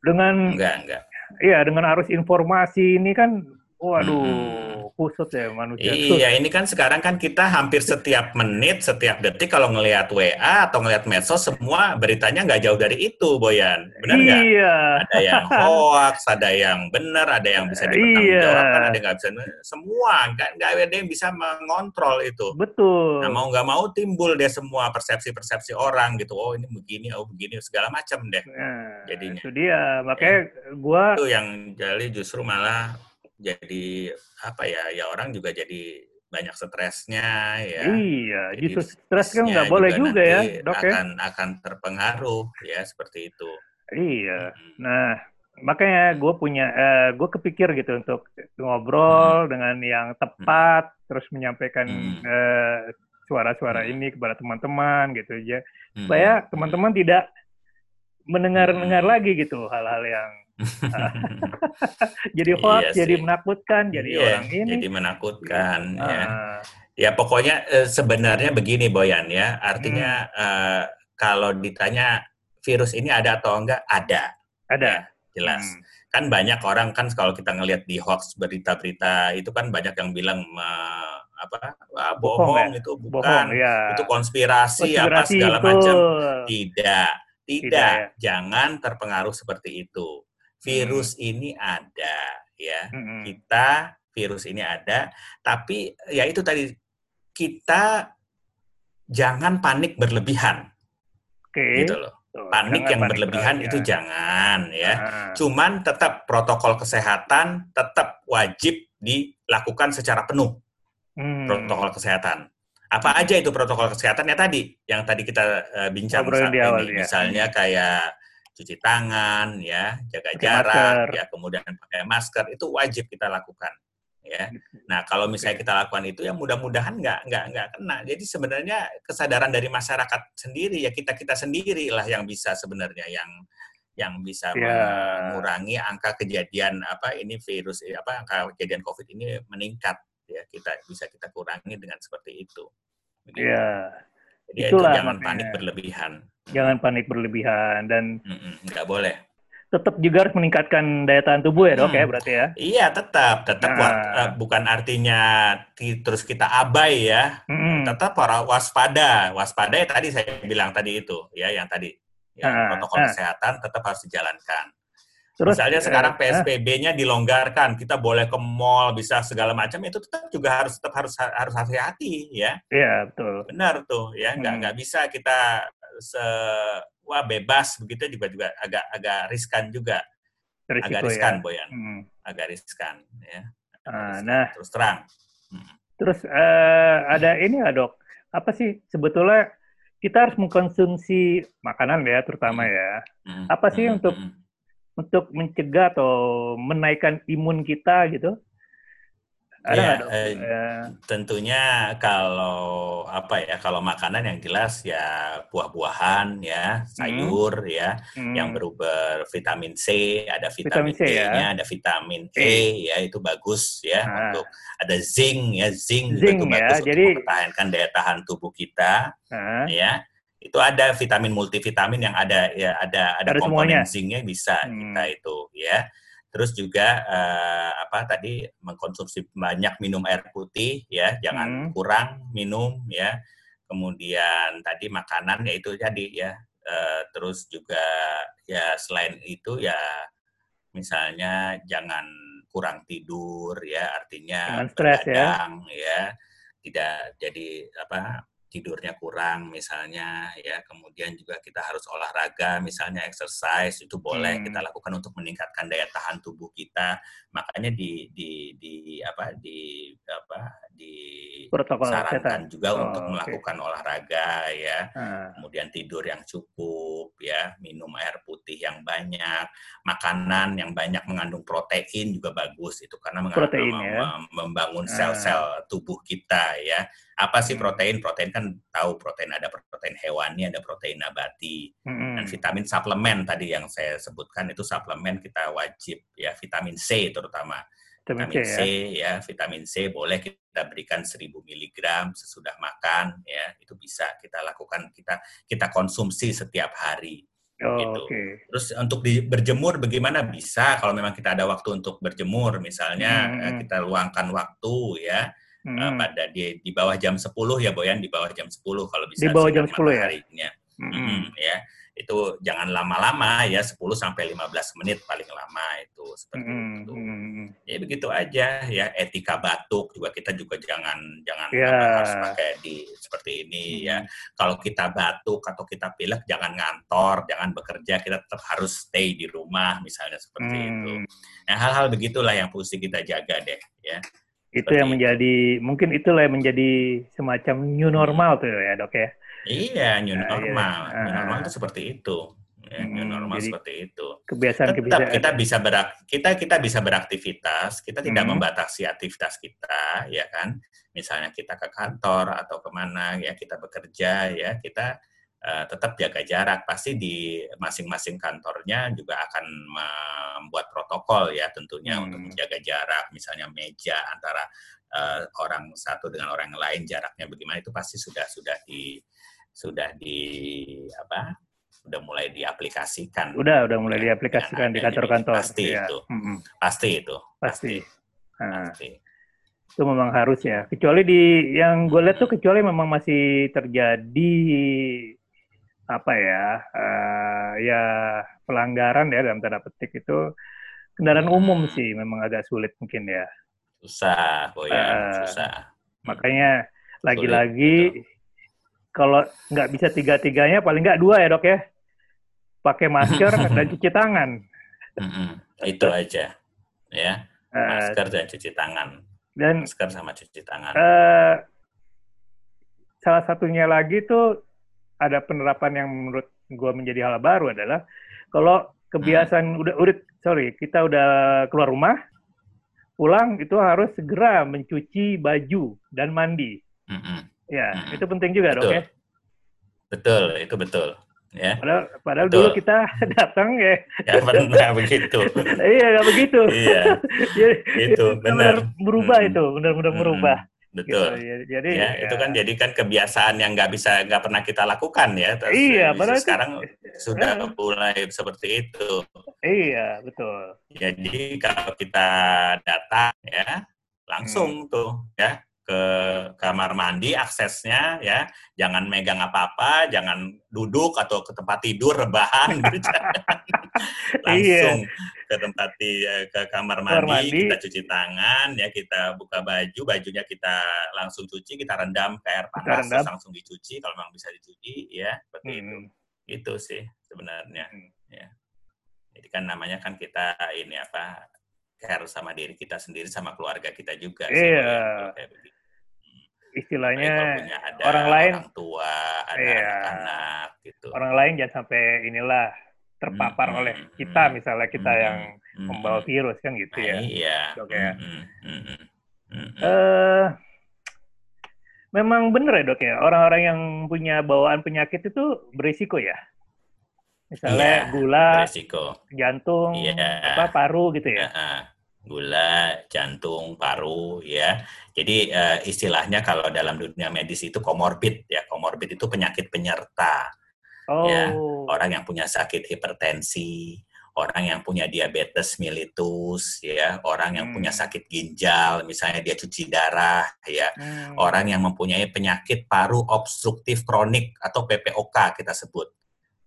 Dengan enggak, enggak. Iya, dengan arus informasi ini kan Waduh, hmm. kusut ya manusia. Iya, ini kan sekarang kan kita hampir setiap menit, setiap detik kalau ngelihat WA atau ngelihat medsos semua beritanya nggak jauh dari itu, Boyan. Benar nggak? Iya. Ada yang hoax, ada yang benar, ada yang bisa dipertanggungjawabkan, iya. ada yang nggak bisa. Semua nggak nggak ada yang bisa mengontrol itu. Betul. Nah mau nggak mau timbul deh semua persepsi-persepsi orang gitu. Oh ini begini, oh begini segala macam deh. Nah, jadinya. Itu dia. Makanya ya. gua. Itu yang jadi justru malah jadi apa ya ya orang juga jadi banyak stresnya ya. Iya, jadi justru stres kan nggak boleh juga, juga ya, dok ya. akan, ya. Akan terpengaruh ya seperti itu. Iya. Hmm. Nah, makanya gue punya, uh, gue kepikir gitu untuk ngobrol hmm. dengan yang tepat, hmm. terus menyampaikan hmm. uh, suara-suara hmm. ini kepada teman-teman gitu aja, hmm. supaya teman-teman tidak mendengar-dengar hmm. lagi gitu hal-hal yang jadi hoax, iya jadi menakutkan, jadi iya, orang ini. Jadi menakutkan, uh, ya. Ya pokoknya eh, sebenarnya begini Boyan ya, artinya hmm. uh, kalau ditanya virus ini ada atau enggak, ada. Ada. Ya, jelas. Hmm. Kan banyak orang kan kalau kita ngelihat di hoax berita-berita itu kan banyak yang bilang uh, apa Wah, bohong, bohong ya? itu bukan bohong, ya. itu konspirasi, konspirasi apa segala macam. Tidak, tidak, tidak ya. jangan terpengaruh seperti itu virus hmm. ini ada ya hmm. kita virus ini ada tapi ya itu tadi kita jangan panik berlebihan okay. gitu loh panik jangan yang panik berlebihan itu ya. jangan ya ah. cuman tetap protokol kesehatan tetap wajib dilakukan secara penuh hmm. protokol kesehatan apa aja itu protokol kesehatannya tadi yang tadi kita uh, bincang saat ini awal, ya. misalnya kayak cuci tangan, ya, jaga pakai jarak, masker. ya, kemudian pakai masker itu wajib kita lakukan, ya. Gitu. Nah, kalau misalnya kita lakukan itu, ya mudah-mudahan nggak nggak nggak kena. Jadi sebenarnya kesadaran dari masyarakat sendiri, ya kita kita sendiri lah yang bisa sebenarnya yang yang bisa yeah. mengurangi angka kejadian apa ini virus apa angka kejadian COVID ini meningkat, ya kita bisa kita kurangi dengan seperti itu. Iya. Jadi Itulah itu jangan makanya. panik berlebihan. Jangan panik berlebihan dan nggak boleh. Tetap juga harus meningkatkan daya tahan tubuh ya dok hmm. ya berarti ya. Iya tetap tetap nah. uh, bukan artinya terus kita abai ya. Hmm. Tetap para waspada waspada ya tadi saya bilang tadi itu ya yang tadi ya, nah. protokol nah. kesehatan tetap harus dijalankan. Terus, Misalnya sekarang eh, PSBB-nya dilonggarkan, kita boleh ke mall, bisa segala macam, itu tetap juga harus tetap harus harus hati-hati ya. Iya betul. Benar tuh ya, nggak hmm. nggak bisa kita se wah bebas begitu juga juga agak agak riskan juga. Risiko, agak riskan ya. Boyan, hmm. agak riskan ya. Agak ah, riskan. Nah, terus terang. Hmm. Terus uh, ada ini ya dok, apa sih sebetulnya kita harus mengkonsumsi makanan ya terutama hmm. ya. Hmm. Apa sih hmm. untuk hmm untuk mencegah atau menaikkan imun kita gitu? Ada ya, eh, ya. tentunya kalau apa ya kalau makanan yang jelas ya buah-buahan ya sayur hmm. ya hmm. yang berubah vitamin C ada vitamin, vitamin C ya. ada vitamin E, e ya itu bagus ya nah. untuk ada zinc ya zinc, zinc itu ya. bagus Jadi, untuk mempertahankan daya tahan tubuh kita nah. ya itu ada vitamin multivitamin yang ada ya ada ada, ada komponen zincnya bisa hmm. kita itu ya. Terus juga uh, apa tadi mengkonsumsi banyak minum air putih ya. Jangan hmm. kurang minum ya. Kemudian tadi makanan ya itu jadi ya. Uh, terus juga ya selain itu ya misalnya jangan kurang tidur ya. Artinya begadang ya. ya. Tidak jadi apa tidurnya kurang misalnya ya kemudian juga kita harus olahraga misalnya exercise itu boleh hmm. kita lakukan untuk meningkatkan daya tahan tubuh kita makanya di di di apa di apa di sarankan juga oh, untuk okay. melakukan olahraga ya hmm. kemudian tidur yang cukup ya, minum air putih yang banyak, makanan yang banyak mengandung protein juga bagus itu karena protein, mem ya? membangun ah. sel-sel tubuh kita ya. Apa sih hmm. protein? Protein kan tahu protein ada protein hewani, ada protein nabati. Hmm. Dan vitamin suplemen tadi yang saya sebutkan itu suplemen kita wajib ya, vitamin C terutama vitamin C, C ya. ya, vitamin C boleh kita berikan 1000 mg sesudah makan ya, itu bisa kita lakukan kita kita konsumsi setiap hari. Oh, gitu. Okay. Terus untuk di, berjemur bagaimana bisa kalau memang kita ada waktu untuk berjemur misalnya hmm. kita luangkan waktu ya hmm. pada di di bawah jam 10 ya Boyan di bawah jam 10 kalau bisa di bawah jam 10 ya. Hmm. Hmm, ya itu jangan lama-lama ya 10 sampai 15 menit paling lama itu seperti mm, itu. Mm. Ya begitu aja ya etika batuk juga kita juga jangan jangan yeah. harus pakai di seperti ini mm. ya. Kalau kita batuk atau kita pilek jangan ngantor, jangan bekerja, kita tetap harus stay di rumah misalnya seperti mm. itu. Nah, hal-hal begitulah yang mesti kita jaga deh ya. Itu yang menjadi mungkin itulah yang menjadi semacam new normal tuh ya, Dok ya Iya, new nah, normal. Iya. New normal itu seperti itu. Ya, new hmm, normal seperti itu. Kebiasaan Tetap kita bisa berak kita kita bisa beraktivitas, kita tidak hmm. membatasi aktivitas kita, ya kan? Misalnya kita ke kantor atau ke mana ya kita bekerja ya kita uh, tetap jaga jarak. Pasti di masing-masing kantornya juga akan membuat protokol ya tentunya hmm. untuk menjaga jarak, misalnya meja antara uh, orang satu dengan orang lain jaraknya bagaimana itu pasti sudah sudah di sudah di apa sudah mulai diaplikasikan. Udah, udah mulai ya, diaplikasikan di kantor-kantor. Pasti ya. itu. Mm-hmm. Pasti itu. Pasti. Nah, pasti. Itu memang harus ya. Kecuali di yang gue lihat tuh kecuali memang masih terjadi apa ya uh, ya pelanggaran ya dalam tanda petik itu kendaraan hmm. umum sih memang agak sulit mungkin ya. Susah, oh ya, uh, susah. Makanya lagi-lagi kalau nggak bisa tiga-tiganya paling nggak dua ya dok ya. Pakai masker dan cuci tangan. Itu aja ya. Eh, masker uh, dan cuci tangan. Dan masker sama cuci tangan. uh, salah satunya lagi tuh ada penerapan yang menurut gue menjadi hal baru adalah kalau kebiasaan hmm. udah udah sorry kita udah keluar rumah pulang itu harus segera mencuci baju dan mandi. Mm -hmm. Ya, hmm. itu penting juga betul. dok ya. Betul, itu betul. Ya. Padahal, padahal dulu kita datang ya. Ya benar begitu. iya nggak begitu. Iya. Jadi, itu benar. Berubah hmm. itu, benar-benar hmm. berubah. Betul. Gitu. Ya, jadi ya, ya, itu kan jadi kan kebiasaan yang nggak bisa nggak pernah kita lakukan ya. Terus iya. Padahal sekarang sudah eh. mulai seperti itu. Iya betul. Jadi kalau kita datang ya langsung hmm. tuh ya ke kamar mandi aksesnya ya. Jangan megang apa-apa jangan duduk atau ke tempat tidur rebahan gitu. Langsung iya. ke tempat di ke kamar mandi, kamar mandi kita cuci tangan ya. Kita buka baju bajunya kita langsung cuci kita rendam ke air panas terus langsung dicuci kalau memang bisa dicuci ya. Seperti hmm. itu itu sih sebenarnya hmm. ya. Jadi kan namanya kan kita ini apa care sama diri kita sendiri sama keluarga kita juga iya. sih, istilahnya ada orang lain orang tua, ada iya, anak-anak gitu. Orang lain jangan sampai inilah terpapar hmm, oleh kita misalnya kita hmm, yang hmm, membawa virus kan gitu ya. Iya. Oke. Okay. Hmm, hmm, hmm, hmm, uh, memang benar ya dok ya orang-orang yang punya bawaan penyakit itu berisiko ya. Misalnya yeah, gula, berisiko. jantung, yeah. apa paru gitu ya. Uh -huh gula, jantung, paru, ya. Jadi uh, istilahnya kalau dalam dunia medis itu komorbid, ya. Komorbid itu penyakit penyerta. Ya. Oh. Ya, orang yang punya sakit hipertensi, orang yang punya diabetes mellitus, ya, orang yang hmm. punya sakit ginjal, misalnya dia cuci darah, ya, hmm. orang yang mempunyai penyakit paru obstruktif kronik atau PPOK kita sebut.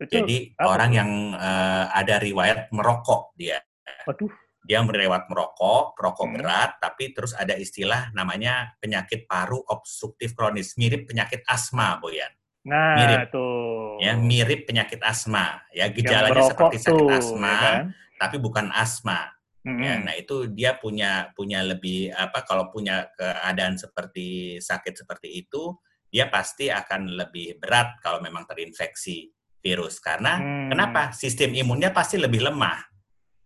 Betul. Jadi Apa orang yang uh, ada riwayat merokok dia. Waduh dia melewat merokok, merokok hmm. berat, tapi terus ada istilah namanya penyakit paru obstruktif kronis, mirip penyakit asma, Boyan. Nah, mirip. tuh. Ya, mirip penyakit asma. Ya, gejalanya seperti sakit tuh, asma, ya kan? tapi bukan asma. Hmm. Ya, nah itu dia punya punya lebih apa kalau punya keadaan seperti sakit seperti itu, dia pasti akan lebih berat kalau memang terinfeksi virus karena hmm. kenapa sistem imunnya pasti lebih lemah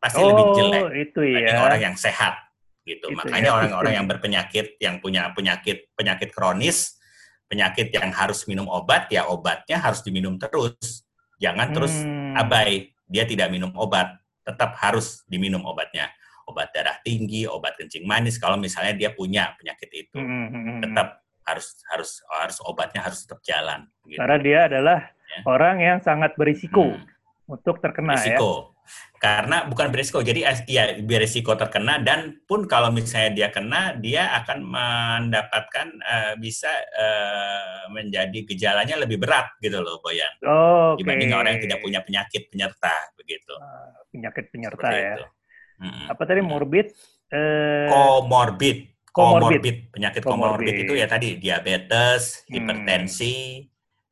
pasti oh, lebih jelek itu ya. orang yang sehat gitu itu makanya ya, orang-orang ya, yang berpenyakit yang punya penyakit penyakit kronis penyakit yang harus minum obat ya obatnya harus diminum terus jangan terus hmm. abai dia tidak minum obat tetap harus diminum obatnya obat darah tinggi obat kencing manis kalau misalnya dia punya penyakit itu hmm. hmm, hmm tetap harus harus harus obatnya harus tetap jalan. Gitu. Karena dia adalah ya. orang yang sangat berisiko hmm. untuk terkena ya. Risiko. ya. Karena bukan berisiko, jadi ya berisiko terkena dan pun kalau misalnya dia kena, dia akan mendapatkan uh, bisa uh, menjadi gejalanya lebih berat gitu loh, Boyan. Oh, okay. Dibanding orang yang tidak punya penyakit penyerta begitu. Uh, penyakit penyerta Seperti ya. Itu. Hmm. Apa tadi morbid? Comorbid komorbid, penyakit komorbid itu ya tadi diabetes, hmm. hipertensi,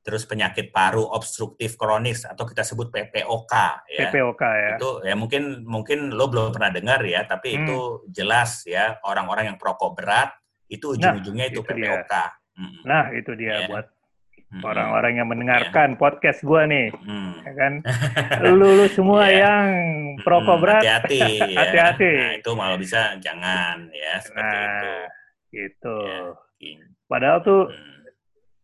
terus penyakit paru obstruktif kronis atau kita sebut PPOK ya. PPOK ya. Itu ya mungkin mungkin lo belum pernah dengar ya, tapi hmm. itu jelas ya orang-orang yang perokok berat itu nah, ujung-ujungnya nah, itu, itu PPOK. Hmm. Nah, itu dia ya. buat hmm. orang-orang yang mendengarkan ya. podcast gua nih. Hmm. Ya kan? lu, lu semua ya. yang perokok hmm, berat hati-hati ya. hati-hati. Nah, itu malah bisa jangan ya seperti nah, itu. Gitu. Ya. Padahal tuh hmm.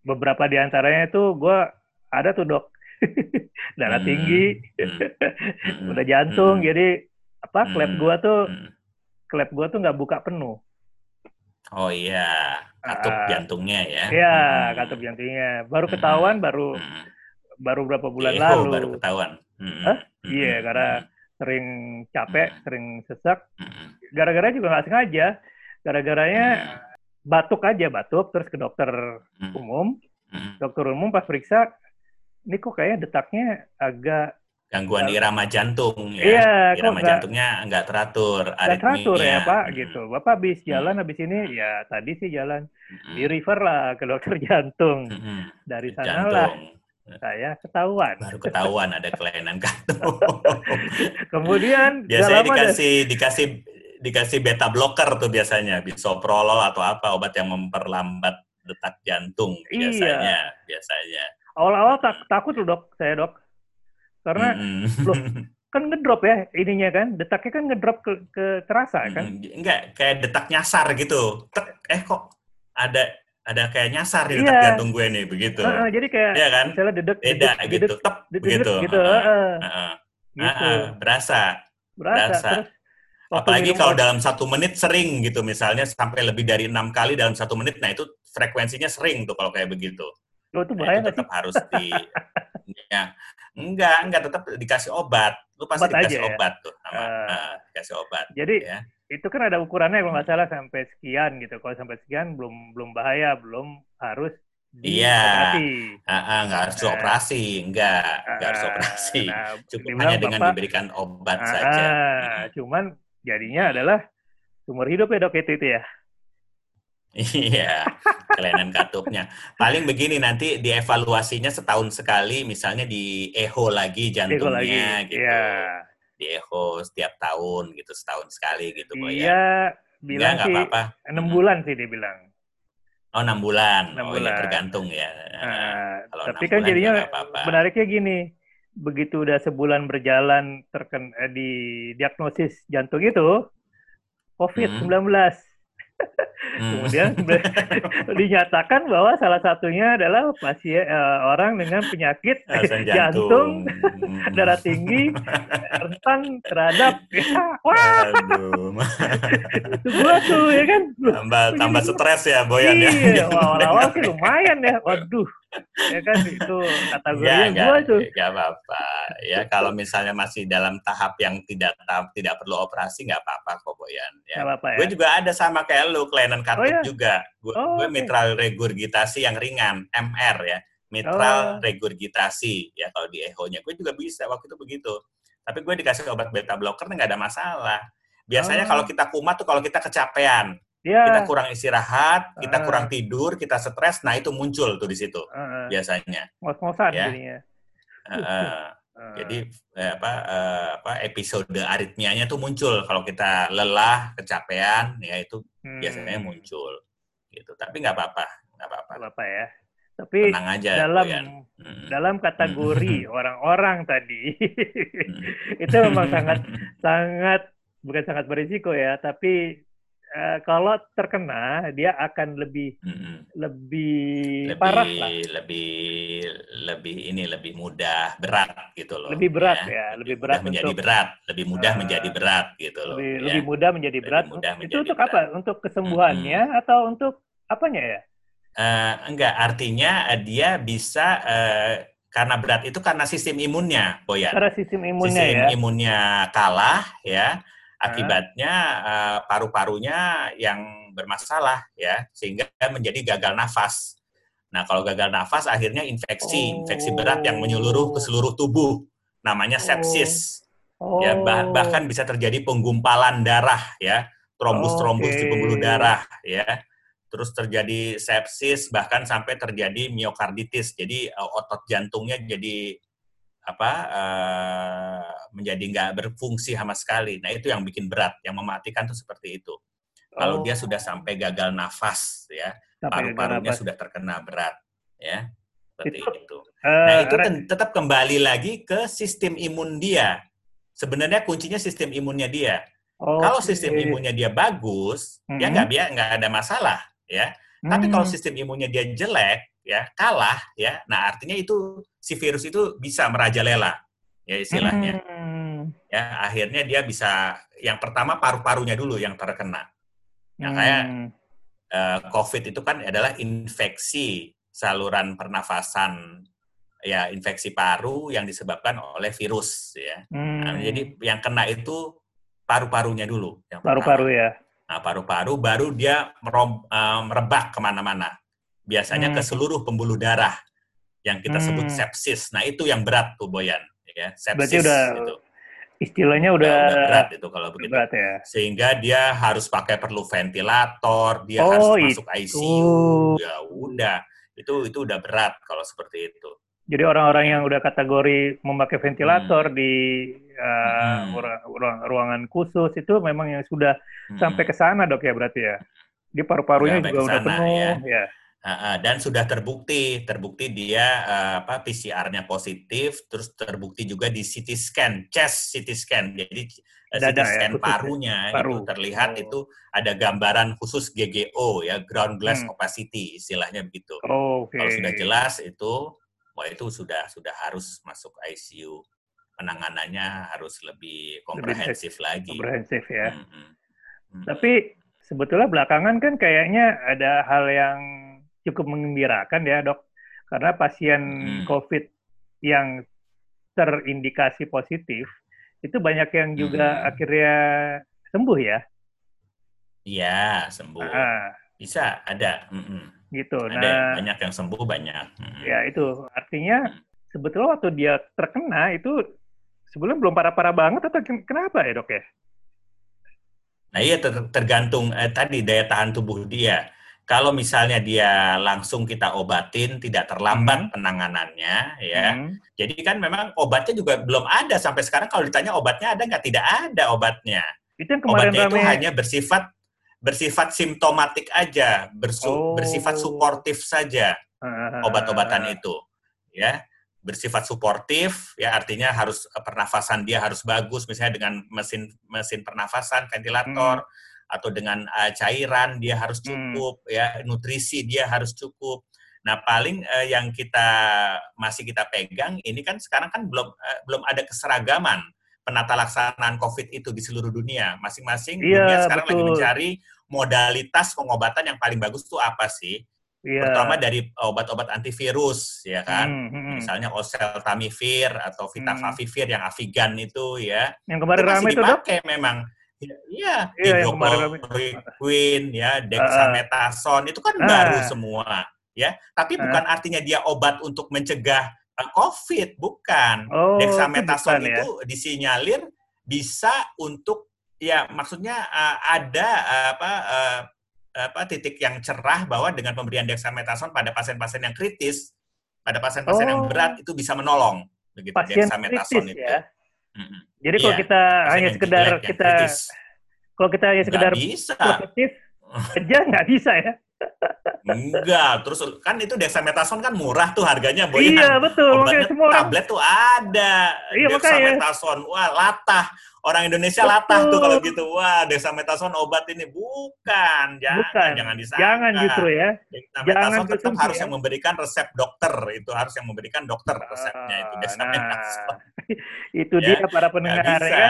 Beberapa di antaranya itu gua ada tuh dok darah hmm. tinggi, hmm. udah jantung, hmm. jadi apa klep gua tuh klep gua tuh nggak buka penuh. Oh iya, katup uh, jantungnya ya. Iya, hmm. katup jantungnya. Baru ketahuan hmm. baru hmm. baru berapa bulan Eho, lalu. baru ketahuan. Hmm. Huh? Hmm. Iya, karena hmm. sering capek, hmm. sering sesak. Hmm. Gara-gara juga nggak sengaja. Gara-garanya hmm. Batuk aja, batuk terus ke dokter hmm. umum. Hmm. Dokter umum pas periksa, ini kok kayaknya detaknya agak gangguan irama jantung ya. Iya, irama jantungnya nggak teratur. Nggak teratur ya Pak, hmm. gitu. Bapak habis jalan hmm. habis ini ya tadi sih jalan hmm. di river lah ke dokter jantung. Hmm. Dari sana lah saya ketahuan. Baru ketahuan ada kelainan jantung. Kemudian biasanya dikasih ada... dikasih dikasih beta blocker tuh biasanya, bisoprolol atau apa obat yang memperlambat detak jantung iya. biasanya, iya. biasanya. Awal-awal tak, takut loh dok, saya dok karena hmm. loh, kan ngedrop ya ininya kan, detaknya kan ngedrop ke, ke terasa kan? Enggak, kayak detak nyasar gitu. Tek, eh kok ada ada kayak nyasar di detak iya. jantung gue nih begitu. Uh, uh, jadi kayak iya kan? misalnya dedek, beda dedek, gitu, tep begitu. Gitu, uh, uh, uh, gitu. Uh, berasa. Berasa. berasa. Terus, Apalagi kalau dalam satu menit sering gitu, misalnya sampai lebih dari enam kali dalam satu menit, nah itu frekuensinya sering tuh kalau kayak begitu. Oh, itu bahaya nah, itu tetap harus di ya, Enggak, enggak tetap dikasih obat. Lu pasti obat dikasih aja, ya? obat tuh sama uh, uh, dikasih obat. Jadi ya. itu kan ada ukurannya kalau nggak salah sampai sekian gitu. Kalau sampai sekian belum belum bahaya, belum harus Iya, uh, uh, nggak harus nah, operasi, enggak, uh, nggak harus operasi. Nah, Cukup hanya dengan Bapak, diberikan obat uh, saja. Cuman jadinya adalah sumur hidup ya dok itu, itu ya. Iya, kelainan katupnya. Paling begini nanti dievaluasinya setahun sekali, misalnya di echo lagi jantungnya lagi. gitu. Iya. Di echo setiap tahun gitu, setahun sekali gitu. Ya. Iya, bilang Nggak, sih apa-apa. enam bulan sih dia bilang. Oh, enam bulan. 6 oh, bulan. ya tergantung ya. Uh, Kalau tapi kan jadinya apa -apa. menariknya gini, begitu udah sebulan berjalan terken eh, di diagnosis jantung itu COVID-19. Hmm. Hmm. Kemudian dinyatakan bahwa salah satunya adalah pasien uh, orang dengan penyakit jantung, jantung hmm. darah tinggi, rentan terhadap ya, wah. itu gua tuh ya kan. Tambah tambah stres ya Boyan iya, ya. Iya, awal-awal sih lumayan ya. Waduh, ya kan itu kategorinya ya, gua tuh. Gak apa-apa. Ya kalau misalnya masih dalam tahap yang tidak tidak perlu operasi nggak apa-apa kok Boyan. Ya. apa-apa ya. Gue juga ada sama kayak lu kelainan katup oh, ya? juga. Gue oh, okay. mitral regurgitasi yang ringan, MR ya. Mitral oh. regurgitasi ya kalau di echo-nya. Gue juga bisa waktu itu begitu. Tapi gue dikasih obat beta blocker nggak ada masalah. Biasanya oh. kalau kita kumat tuh kalau kita kecapean yeah. kita kurang istirahat, kita uh. kurang tidur, kita stres, nah itu muncul tuh di situ uh. biasanya. Ngos-ngosan ya. jadinya. Uh, uh. Jadi eh, apa uh, apa episode aritmianya tuh muncul kalau kita lelah, kecapean, ya itu hmm. biasanya muncul gitu. Tapi nggak apa-apa, nggak apa-apa. apa ya. Tapi Tenang aja, dalam hmm. dalam kategori orang-orang tadi itu memang sangat sangat bukan sangat berisiko ya, tapi uh, kalau terkena dia akan lebih hmm. lebih, lebih parah lah. Lebih lebih ini lebih mudah berat gitu loh. Lebih berat ya, ya lebih berat menjadi berat, lebih mudah uh, menjadi berat gitu loh. Lebih, ya. lebih mudah menjadi berat. mudah menjadi itu untuk berat. apa? Untuk kesembuhannya hmm. atau untuk apanya ya? Uh, enggak, artinya uh, dia bisa uh, karena berat itu karena sistem imunnya, Boyan. Karena sistem imunnya sistem ya. imunnya kalah ya Akibatnya uh, paru-parunya yang bermasalah ya, sehingga menjadi gagal nafas. Nah, kalau gagal nafas akhirnya infeksi, oh. infeksi berat yang menyeluruh ke seluruh tubuh, namanya sepsis. Oh. Ya, bah bahkan bisa terjadi penggumpalan darah ya, trombus-trombus okay. di pembuluh darah ya. Terus terjadi sepsis bahkan sampai terjadi miokarditis. Jadi uh, otot jantungnya jadi apa uh, menjadi nggak berfungsi sama sekali. Nah itu yang bikin berat, yang mematikan tuh seperti itu. Kalau oh. dia sudah sampai gagal nafas, ya paru-parunya sudah terkena berat, ya seperti itu. itu. Uh, nah itu tetap kembali lagi ke sistem imun dia. Sebenarnya kuncinya sistem imunnya dia. Oh, kalau sistem imunnya dia bagus, mm -hmm. ya nggak nggak ada masalah, ya. Mm -hmm. Tapi kalau sistem imunnya dia jelek, ya kalah ya. Nah artinya itu si virus itu bisa merajalela ya istilahnya. Hmm. ya akhirnya dia bisa yang pertama paru-parunya dulu yang terkena. Nah kayak uh, covid itu kan adalah infeksi saluran pernafasan ya infeksi paru yang disebabkan oleh virus ya. Hmm. nah, jadi yang kena itu paru-parunya dulu paru-paru ya. Nah paru-paru baru dia merom, uh, merebak ke mana-mana biasanya hmm. ke seluruh pembuluh darah yang kita hmm. sebut sepsis. Nah itu yang berat tuh Boyan, ya sepsis. Berarti udah itu. istilahnya udah, udah, udah berat itu kalau begitu. Berat ya. Sehingga dia harus pakai perlu ventilator, dia oh, harus masuk ICU. Ya udah, itu itu udah berat kalau seperti itu. Jadi orang-orang yang udah kategori memakai ventilator hmm. di uh, hmm. ruang, ruangan khusus itu memang yang sudah hmm. sampai ke sana dok ya berarti ya. Di paru-parunya juga udah penuh ya. ya dan sudah terbukti, terbukti dia uh, apa PCR-nya positif, terus terbukti juga di CT scan, chest CT scan. Jadi uh, CT ya, scan ya, parunya Paru. itu terlihat oh. itu ada gambaran khusus GGO ya, ground glass hmm. opacity istilahnya begitu. Oh, okay. Kalau sudah jelas itu, wah itu sudah sudah harus masuk ICU. Penanganannya harus lebih komprehensif lagi. Komprehensif ya. Hmm. Hmm. Tapi sebetulnya belakangan kan kayaknya ada hal yang cukup mengembirakan ya dok, karena pasien hmm. COVID yang terindikasi positif itu banyak yang juga hmm. akhirnya sembuh ya. Iya sembuh. Ah. Bisa ada. Mm-mm. Gitu. Ada nah, banyak yang sembuh banyak. Mm. Ya itu artinya mm. sebetulnya waktu dia terkena itu sebelum belum parah-parah banget atau kenapa ya dok ya? Nah iya tergantung eh, tadi daya tahan tubuh dia kalau misalnya dia langsung kita obatin tidak terlambat hmm. penanganannya ya hmm. jadi kan memang obatnya juga belum ada sampai sekarang kalau ditanya obatnya ada nggak tidak ada obatnya itu yang kemarin obatnya rame... itu hanya bersifat bersifat simptomatik aja bersu, oh. bersifat suportif saja uh. obat-obatan itu ya bersifat suportif ya artinya harus pernafasan dia harus bagus misalnya dengan mesin mesin pernafasan ventilator hmm atau dengan uh, cairan dia harus hmm. cukup hmm. ya nutrisi dia harus cukup nah paling uh, yang kita masih kita pegang ini kan sekarang kan belum uh, belum ada keseragaman penata laksanaan COVID itu di seluruh dunia masing-masing iya, dunia sekarang betul. lagi mencari modalitas pengobatan yang paling bagus itu apa sih Yeah. Pertama dari obat-obat antivirus, ya kan, hmm, hmm. hmm. misalnya oseltamivir atau vitafavivir hmm. yang Avigan itu, ya. Yang kemarin itu ramai itu dok? memang Iya, iya hidrokloroquine, ya, dexamethasone itu kan uh, baru semua, ya. Tapi uh, bukan artinya dia obat untuk mencegah uh, COVID, bukan. Oh, dexamethasone itu, bukan, ya? disinyalir bisa untuk ya maksudnya uh, ada uh, apa uh, apa titik yang cerah bahwa dengan pemberian dexamethasone pada pasien-pasien yang kritis, pada pasien-pasien oh. yang berat itu bisa menolong begitu pasien dexamethasone kritis, itu. Ya? Mm-hmm. Jadi kalau iya, kita hanya sekedar kita kalau kita hanya sekedar positif aja nggak bisa ya. Enggak, terus kan itu dexamethasone kan murah tuh harganya, Boy. Iya, betul. Obatnya semua tablet tuh ada. Iya, dexamethasone, wah latah. Orang Indonesia latah tuh kalau gitu. Wah, dexamethasone obat ini bukan, jangan bukan. jangan disangka. Jangan justru ya. Dexamethasone tetap harus ya. yang memberikan resep dokter, itu harus yang memberikan dokter resepnya itu ah, dexamethasone. Nah, itu ya, dia para pendengar ya.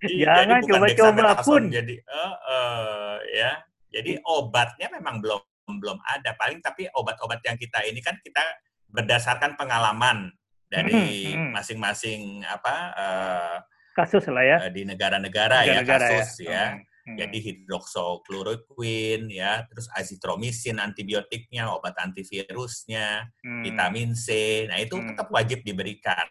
jangan coba-coba pun. Jadi, uh, uh, ya jadi obatnya memang belum belum ada. Paling tapi obat-obat yang kita ini kan kita berdasarkan pengalaman dari masing-masing apa uh, kasus lah ya uh, di negara-negara ya kasus ya. ya. Hmm. Jadi hidroksochloroquine ya, terus azitromisin antibiotiknya, obat antivirusnya, hmm. vitamin C. Nah, itu hmm. tetap wajib diberikan.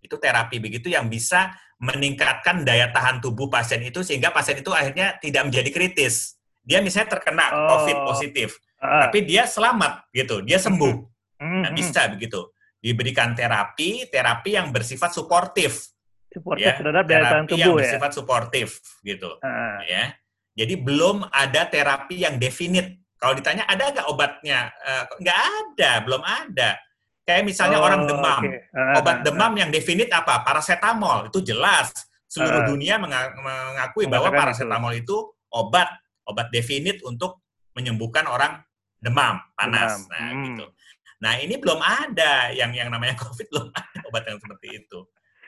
Itu terapi begitu yang bisa meningkatkan daya tahan tubuh pasien itu sehingga pasien itu akhirnya tidak menjadi kritis dia misalnya terkena oh. COVID positif, uh. tapi dia selamat gitu, dia sembuh. Mm-hmm. Nah, bisa begitu. Diberikan terapi, terapi yang bersifat suportif. Suportif ya, terhadap daya tahan tubuh yang ya. bersifat suportif gitu. Uh. Ya. Jadi belum ada terapi yang definit. Kalau ditanya ada nggak obatnya? Uh, nggak ada, belum ada. Kayak misalnya oh, orang demam, okay. uh, obat demam uh, yang definit apa? Paracetamol itu jelas. Seluruh uh, dunia mengakui bahwa paracetamol itu. itu obat obat definit untuk menyembuhkan orang demam panas. Demam. Nah, hmm. gitu. Nah, ini belum ada yang yang namanya COVID belum ada obat yang seperti itu.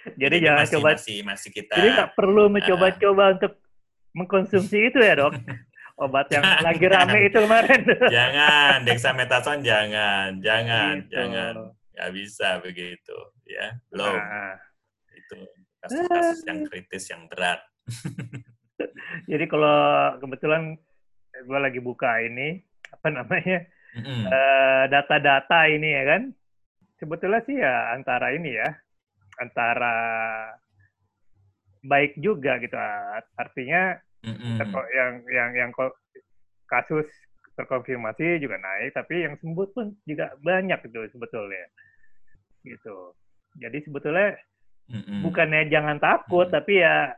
Jadi, jadi jangan masih, coba masih masih kita Jadi nggak perlu mencoba-coba uh, untuk mengkonsumsi itu ya, Dok. Obat yang jangan, lagi rame itu kemarin. jangan, dexamethasone jangan, jangan, gitu. jangan. Nggak bisa begitu, ya. Belum. Nah. Itu kasus-kasus yang kritis yang berat. Jadi kalau kebetulan gue lagi buka ini apa namanya mm-hmm. uh, data-data ini ya kan, sebetulnya sih ya antara ini ya antara baik juga gitu artinya mm-hmm. yang yang yang kasus terkonfirmasi juga naik tapi yang sembuh pun juga banyak gitu sebetulnya gitu jadi sebetulnya mm-hmm. bukannya jangan takut mm-hmm. tapi ya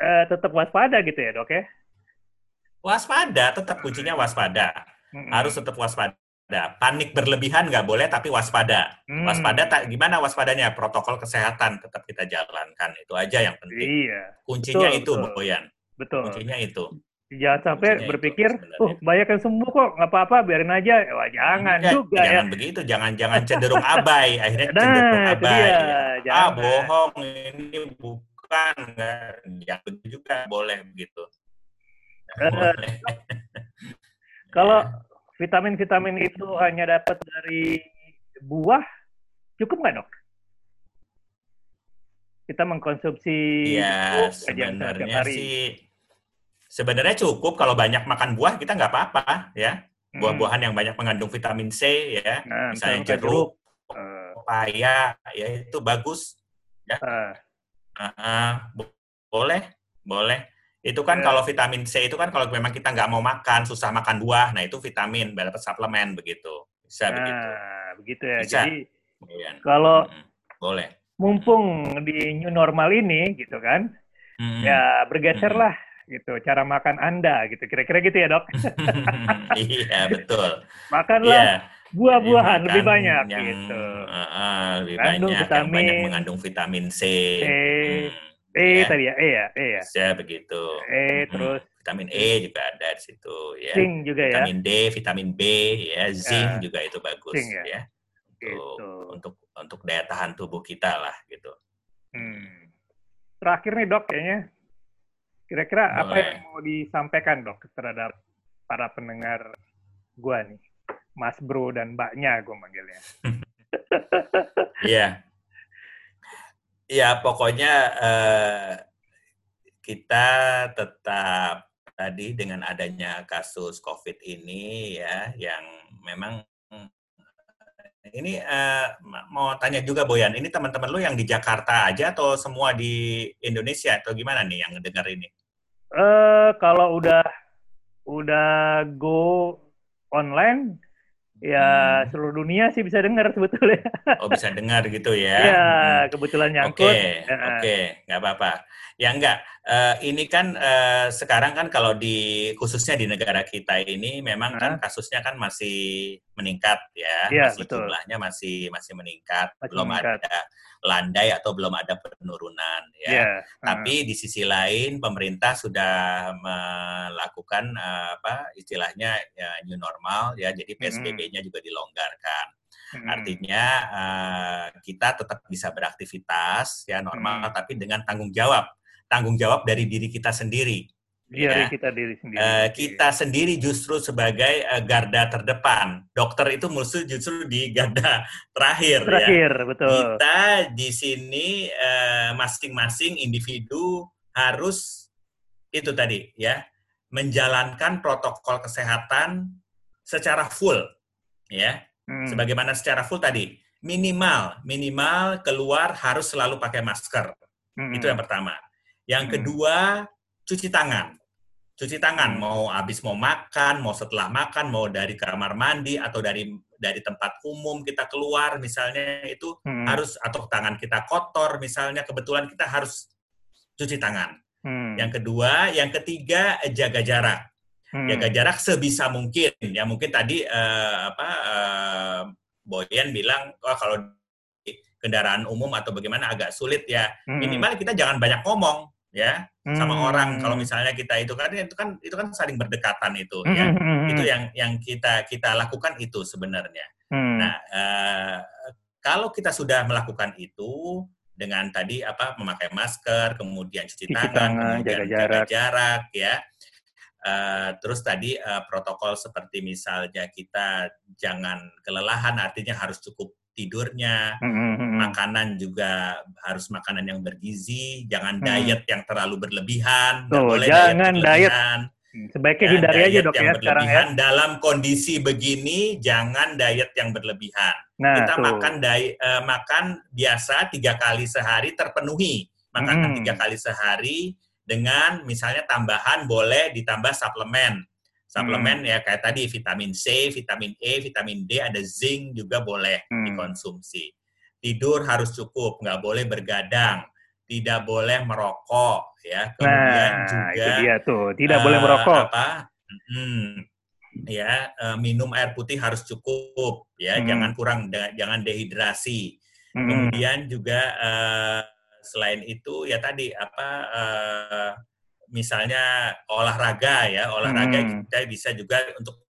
uh, tetap waspada gitu ya dok ya? Waspada, tetap kuncinya waspada. Hmm. Harus tetap waspada. Panik berlebihan nggak boleh, tapi waspada. Hmm. Waspada tak gimana waspadanya? Protokol kesehatan tetap kita jalankan. Itu aja yang penting. Iya. Kuncinya betul, itu, betul. Boyan. Betul. Kuncinya itu. Jangan sampai Kuncinya berpikir, oh banyak yang sembuh kok, nggak apa-apa, biarin aja. Wah, jangan ya, juga jangan ya. Jangan begitu, jangan jangan cenderung abai. Akhirnya nah, cenderung abai. Dia. Ah, bohong, ini bukan begitu juga boleh begitu uh, kalau vitamin-vitamin itu hanya dapat dari buah cukup nggak dok kita mengkonsumsi ya sebenarnya sih sebenarnya cukup kalau banyak makan buah kita nggak apa-apa ya hmm. buah-buahan yang banyak mengandung vitamin C ya nah, misalnya jeruk, jeruk. Uh, ya itu bagus ya uh. Uh, boleh, boleh. Itu kan yeah. kalau vitamin C itu kan kalau memang kita nggak mau makan, susah makan buah, nah itu vitamin, dapat suplemen begitu. Bisa nah, begitu. begitu ya. Bisa. Jadi iya. kalau hmm, boleh. Mumpung di new normal ini gitu kan, hmm. ya bergeserlah hmm. gitu cara makan Anda gitu. Kira-kira gitu ya, Dok? iya, betul. Makanlah yeah buah-buahan lebih banyak yang, gitu. Uh, uh, lebih banyak, vitamin, yang banyak mengandung vitamin C. C hmm, E ya. tadi ya, E ya, E ya. Ya begitu. E hmm, terus vitamin E juga ada di situ ya. Zinc juga ya. Vitamin D, vitamin B ya, zinc ya. juga itu bagus zinc, ya. ya. Gitu. Untuk untuk daya tahan tubuh kita lah gitu. Hmm. Terakhir nih dok kayaknya, kira-kira apa yang mau disampaikan dok terhadap para pendengar gua nih? Mas Bro dan Mbaknya gue manggilnya. Iya. Ya pokoknya uh, kita tetap tadi dengan adanya kasus COVID ini ya yang memang ini uh, mau tanya juga Boyan, ini teman-teman lu yang di Jakarta aja atau semua di Indonesia atau gimana nih yang dengar ini? Uh, kalau udah udah go online Ya hmm. seluruh dunia sih bisa dengar sebetulnya. Oh bisa dengar gitu ya? Iya hmm. kebetulan nyangkut. Oke, okay. oke, okay. nggak apa-apa. Ya enggak, uh, ini kan uh, sekarang kan kalau di khususnya di negara kita ini memang kan kasusnya kan masih meningkat ya, ya masih betul. jumlahnya masih masih meningkat, masih belum meningkat. ada landai atau belum ada penurunan ya. Yeah. Tapi di sisi lain pemerintah sudah melakukan uh, apa istilahnya ya, new normal ya, jadi PSBB-nya mm. juga dilonggarkan. Hmm. Artinya uh, kita tetap bisa beraktivitas ya normal, hmm. tapi dengan tanggung jawab, tanggung jawab dari diri kita sendiri. Diri ya. kita diri sendiri. Uh, kita sendiri justru sebagai uh, garda terdepan. Dokter itu musuh justru di garda terakhir. Terakhir, ya. betul. Kita di sini uh, masing-masing individu harus itu tadi ya menjalankan protokol kesehatan secara full, ya. Hmm. Sebagaimana secara full tadi minimal minimal keluar harus selalu pakai masker. Hmm. Itu yang pertama. Yang hmm. kedua cuci tangan. Cuci tangan hmm. mau habis mau makan, mau setelah makan, mau dari kamar mandi atau dari dari tempat umum kita keluar misalnya itu hmm. harus atau tangan kita kotor misalnya kebetulan kita harus cuci tangan. Hmm. Yang kedua, yang ketiga jaga jarak. Hmm. Jaga jarak sebisa mungkin. Ya mungkin tadi uh, apa uh, Boyan bilang oh, kalau kendaraan umum atau bagaimana agak sulit ya. Hmm. Minimal kita jangan banyak ngomong ya hmm. sama orang kalau misalnya kita itu kan itu kan itu kan saling berdekatan itu hmm. ya hmm. hmm, hmm. itu yang yang kita kita lakukan itu sebenarnya hmm. nah uh, kalau kita sudah melakukan itu dengan tadi apa memakai masker kemudian cuci, cuci tangan, tangan kemudian jaga jarak, jaga jarak ya Uh, terus tadi uh, protokol seperti misalnya kita jangan kelelahan artinya harus cukup tidurnya, mm-hmm. makanan juga harus makanan yang bergizi, jangan mm. diet yang terlalu berlebihan, Tuh, boleh jangan diet, diet. Hmm, sebaiknya hindari aja dok yang ya sekarang ya. Dalam kondisi begini, jangan diet yang berlebihan. Nah, Kita tuh. makan diet, uh, makan biasa tiga kali sehari terpenuhi, makan mm. tiga kali sehari dengan misalnya tambahan boleh ditambah suplemen suplemen hmm. ya kayak tadi vitamin C, vitamin E, vitamin D, ada zinc juga boleh hmm. dikonsumsi. Tidur harus cukup, nggak boleh bergadang, tidak boleh merokok ya. Kemudian nah, juga itu dia tuh, tidak uh, boleh merokok. Apa? Hmm, ya uh, minum air putih harus cukup ya, hmm. jangan kurang, jangan dehidrasi. Hmm. Kemudian juga uh, selain itu ya tadi apa uh, misalnya olahraga ya, olahraga hmm. kita bisa juga untuk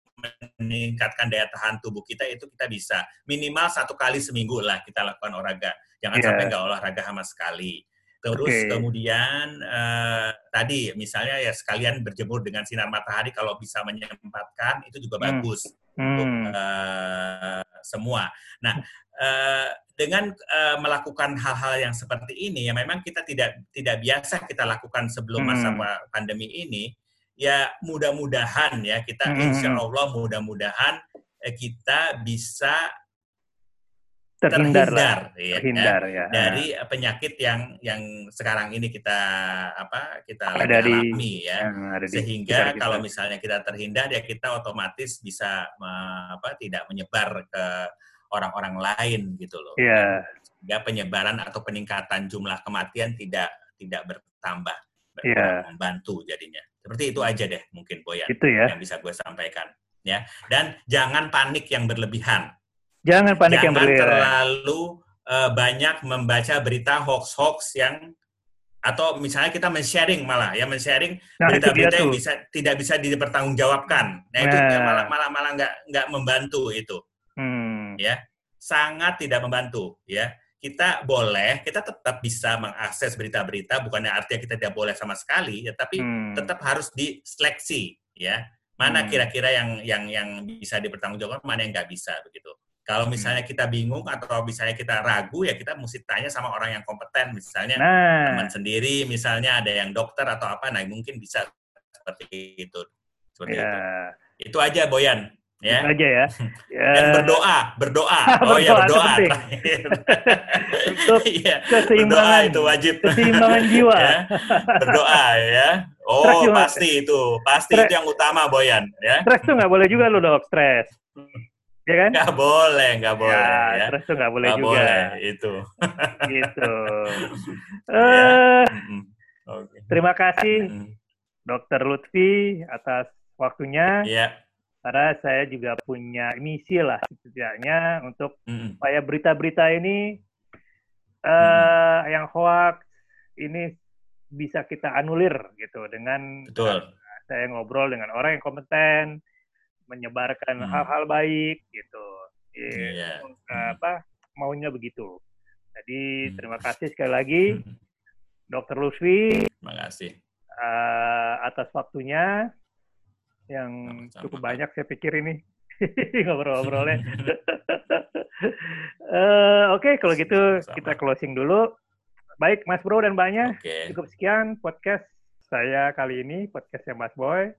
meningkatkan daya tahan tubuh kita itu kita bisa minimal satu kali seminggu lah kita lakukan olahraga. Jangan yeah. sampai nggak olahraga sama sekali. Terus okay. kemudian uh, tadi misalnya ya sekalian berjemur dengan sinar matahari kalau bisa menyempatkan itu juga hmm. bagus hmm. untuk uh, semua. Nah, uh, dengan uh, melakukan hal-hal yang seperti ini ya memang kita tidak tidak biasa kita lakukan sebelum masa hmm. pandemi ini ya mudah-mudahan ya kita hmm. insya Allah mudah-mudahan eh, kita bisa terhindar, terhindar, ya, terhindar ya, ya, dari penyakit yang yang sekarang ini kita apa kita ada alami ya ada sehingga kalau misalnya kita terhindar ya kita otomatis bisa apa tidak menyebar ke orang-orang lain gitu loh. Iya. Yeah. penyebaran atau peningkatan jumlah kematian tidak tidak bertambah, yeah. membantu jadinya. Seperti itu aja deh mungkin Boyan itu ya. yang bisa gue sampaikan ya. Dan jangan panik yang berlebihan. Jangan panik jangan yang berlebihan. Jangan terlalu uh, banyak membaca berita hoax-hoax yang atau misalnya kita men-sharing malah ya men-sharing nah, berita-berita yang bisa tidak bisa dipertanggungjawabkan. Nah, nah. itu malah malah malah nggak nggak membantu itu. Hmm. Ya, sangat tidak membantu. Ya, kita boleh, kita tetap bisa mengakses berita-berita, bukannya artinya kita tidak boleh sama sekali, ya, tapi hmm. tetap harus diseleksi. Ya, mana hmm. kira-kira yang yang yang bisa dipertanggungjawabkan, mana yang nggak bisa begitu. Kalau hmm. misalnya kita bingung atau misalnya kita ragu, ya kita mesti tanya sama orang yang kompeten, misalnya nah. teman sendiri, misalnya ada yang dokter atau apa, nah mungkin bisa seperti itu. Seperti ya. itu. Itu aja, Boyan ya. aja ya. ya. Dan berdoa, berdoa. oh ya berdoa. Untuk ya, keseimbangan berdoa itu wajib. Keseimbangan jiwa. ya. Berdoa ya. Oh pasti itu, pasti stres. itu yang utama Boyan. Ya. Stres tuh nggak boleh juga lo dok, stres. ya kan? Nggak boleh, nggak boleh. Ya, ya. Terus tuh nggak boleh nggak juga. boleh, itu. gitu. uh, okay. Terima kasih, Dokter Lutfi atas waktunya. Iya. Karena saya juga punya misi lah setidaknya untuk mm. supaya berita-berita ini uh, mm. yang hoax ini bisa kita anulir gitu dengan Betul. saya ngobrol dengan orang yang kompeten menyebarkan hmm. hal-hal hmm. baik gitu. Yeah. Yeah. apa maunya begitu. Jadi hmm. terima kasih sekali lagi hmm. Dokter Lutfi. Terima kasih. Uh, atas waktunya yang Sama-sama. cukup banyak saya pikir ini ngobrol-ngobrolnya. uh, Oke, okay, kalau gitu Sama. kita closing dulu. Baik, Mas Bro dan Banyak, okay. cukup sekian podcast saya kali ini, podcastnya Mas Boy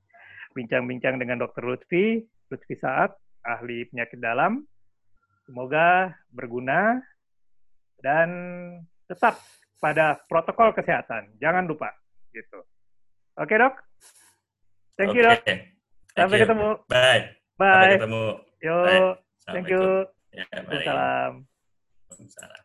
bincang-bincang dengan Dr. Lutfi, Lutfi Saat, ahli penyakit dalam. Semoga berguna dan tetap pada protokol kesehatan. Jangan lupa gitu. Oke, Dok? Thank you, Dok. Sampai you. ketemu. Bye. Bye. Sampai ketemu. Yo. Thank you. Ya, Salam. Salam.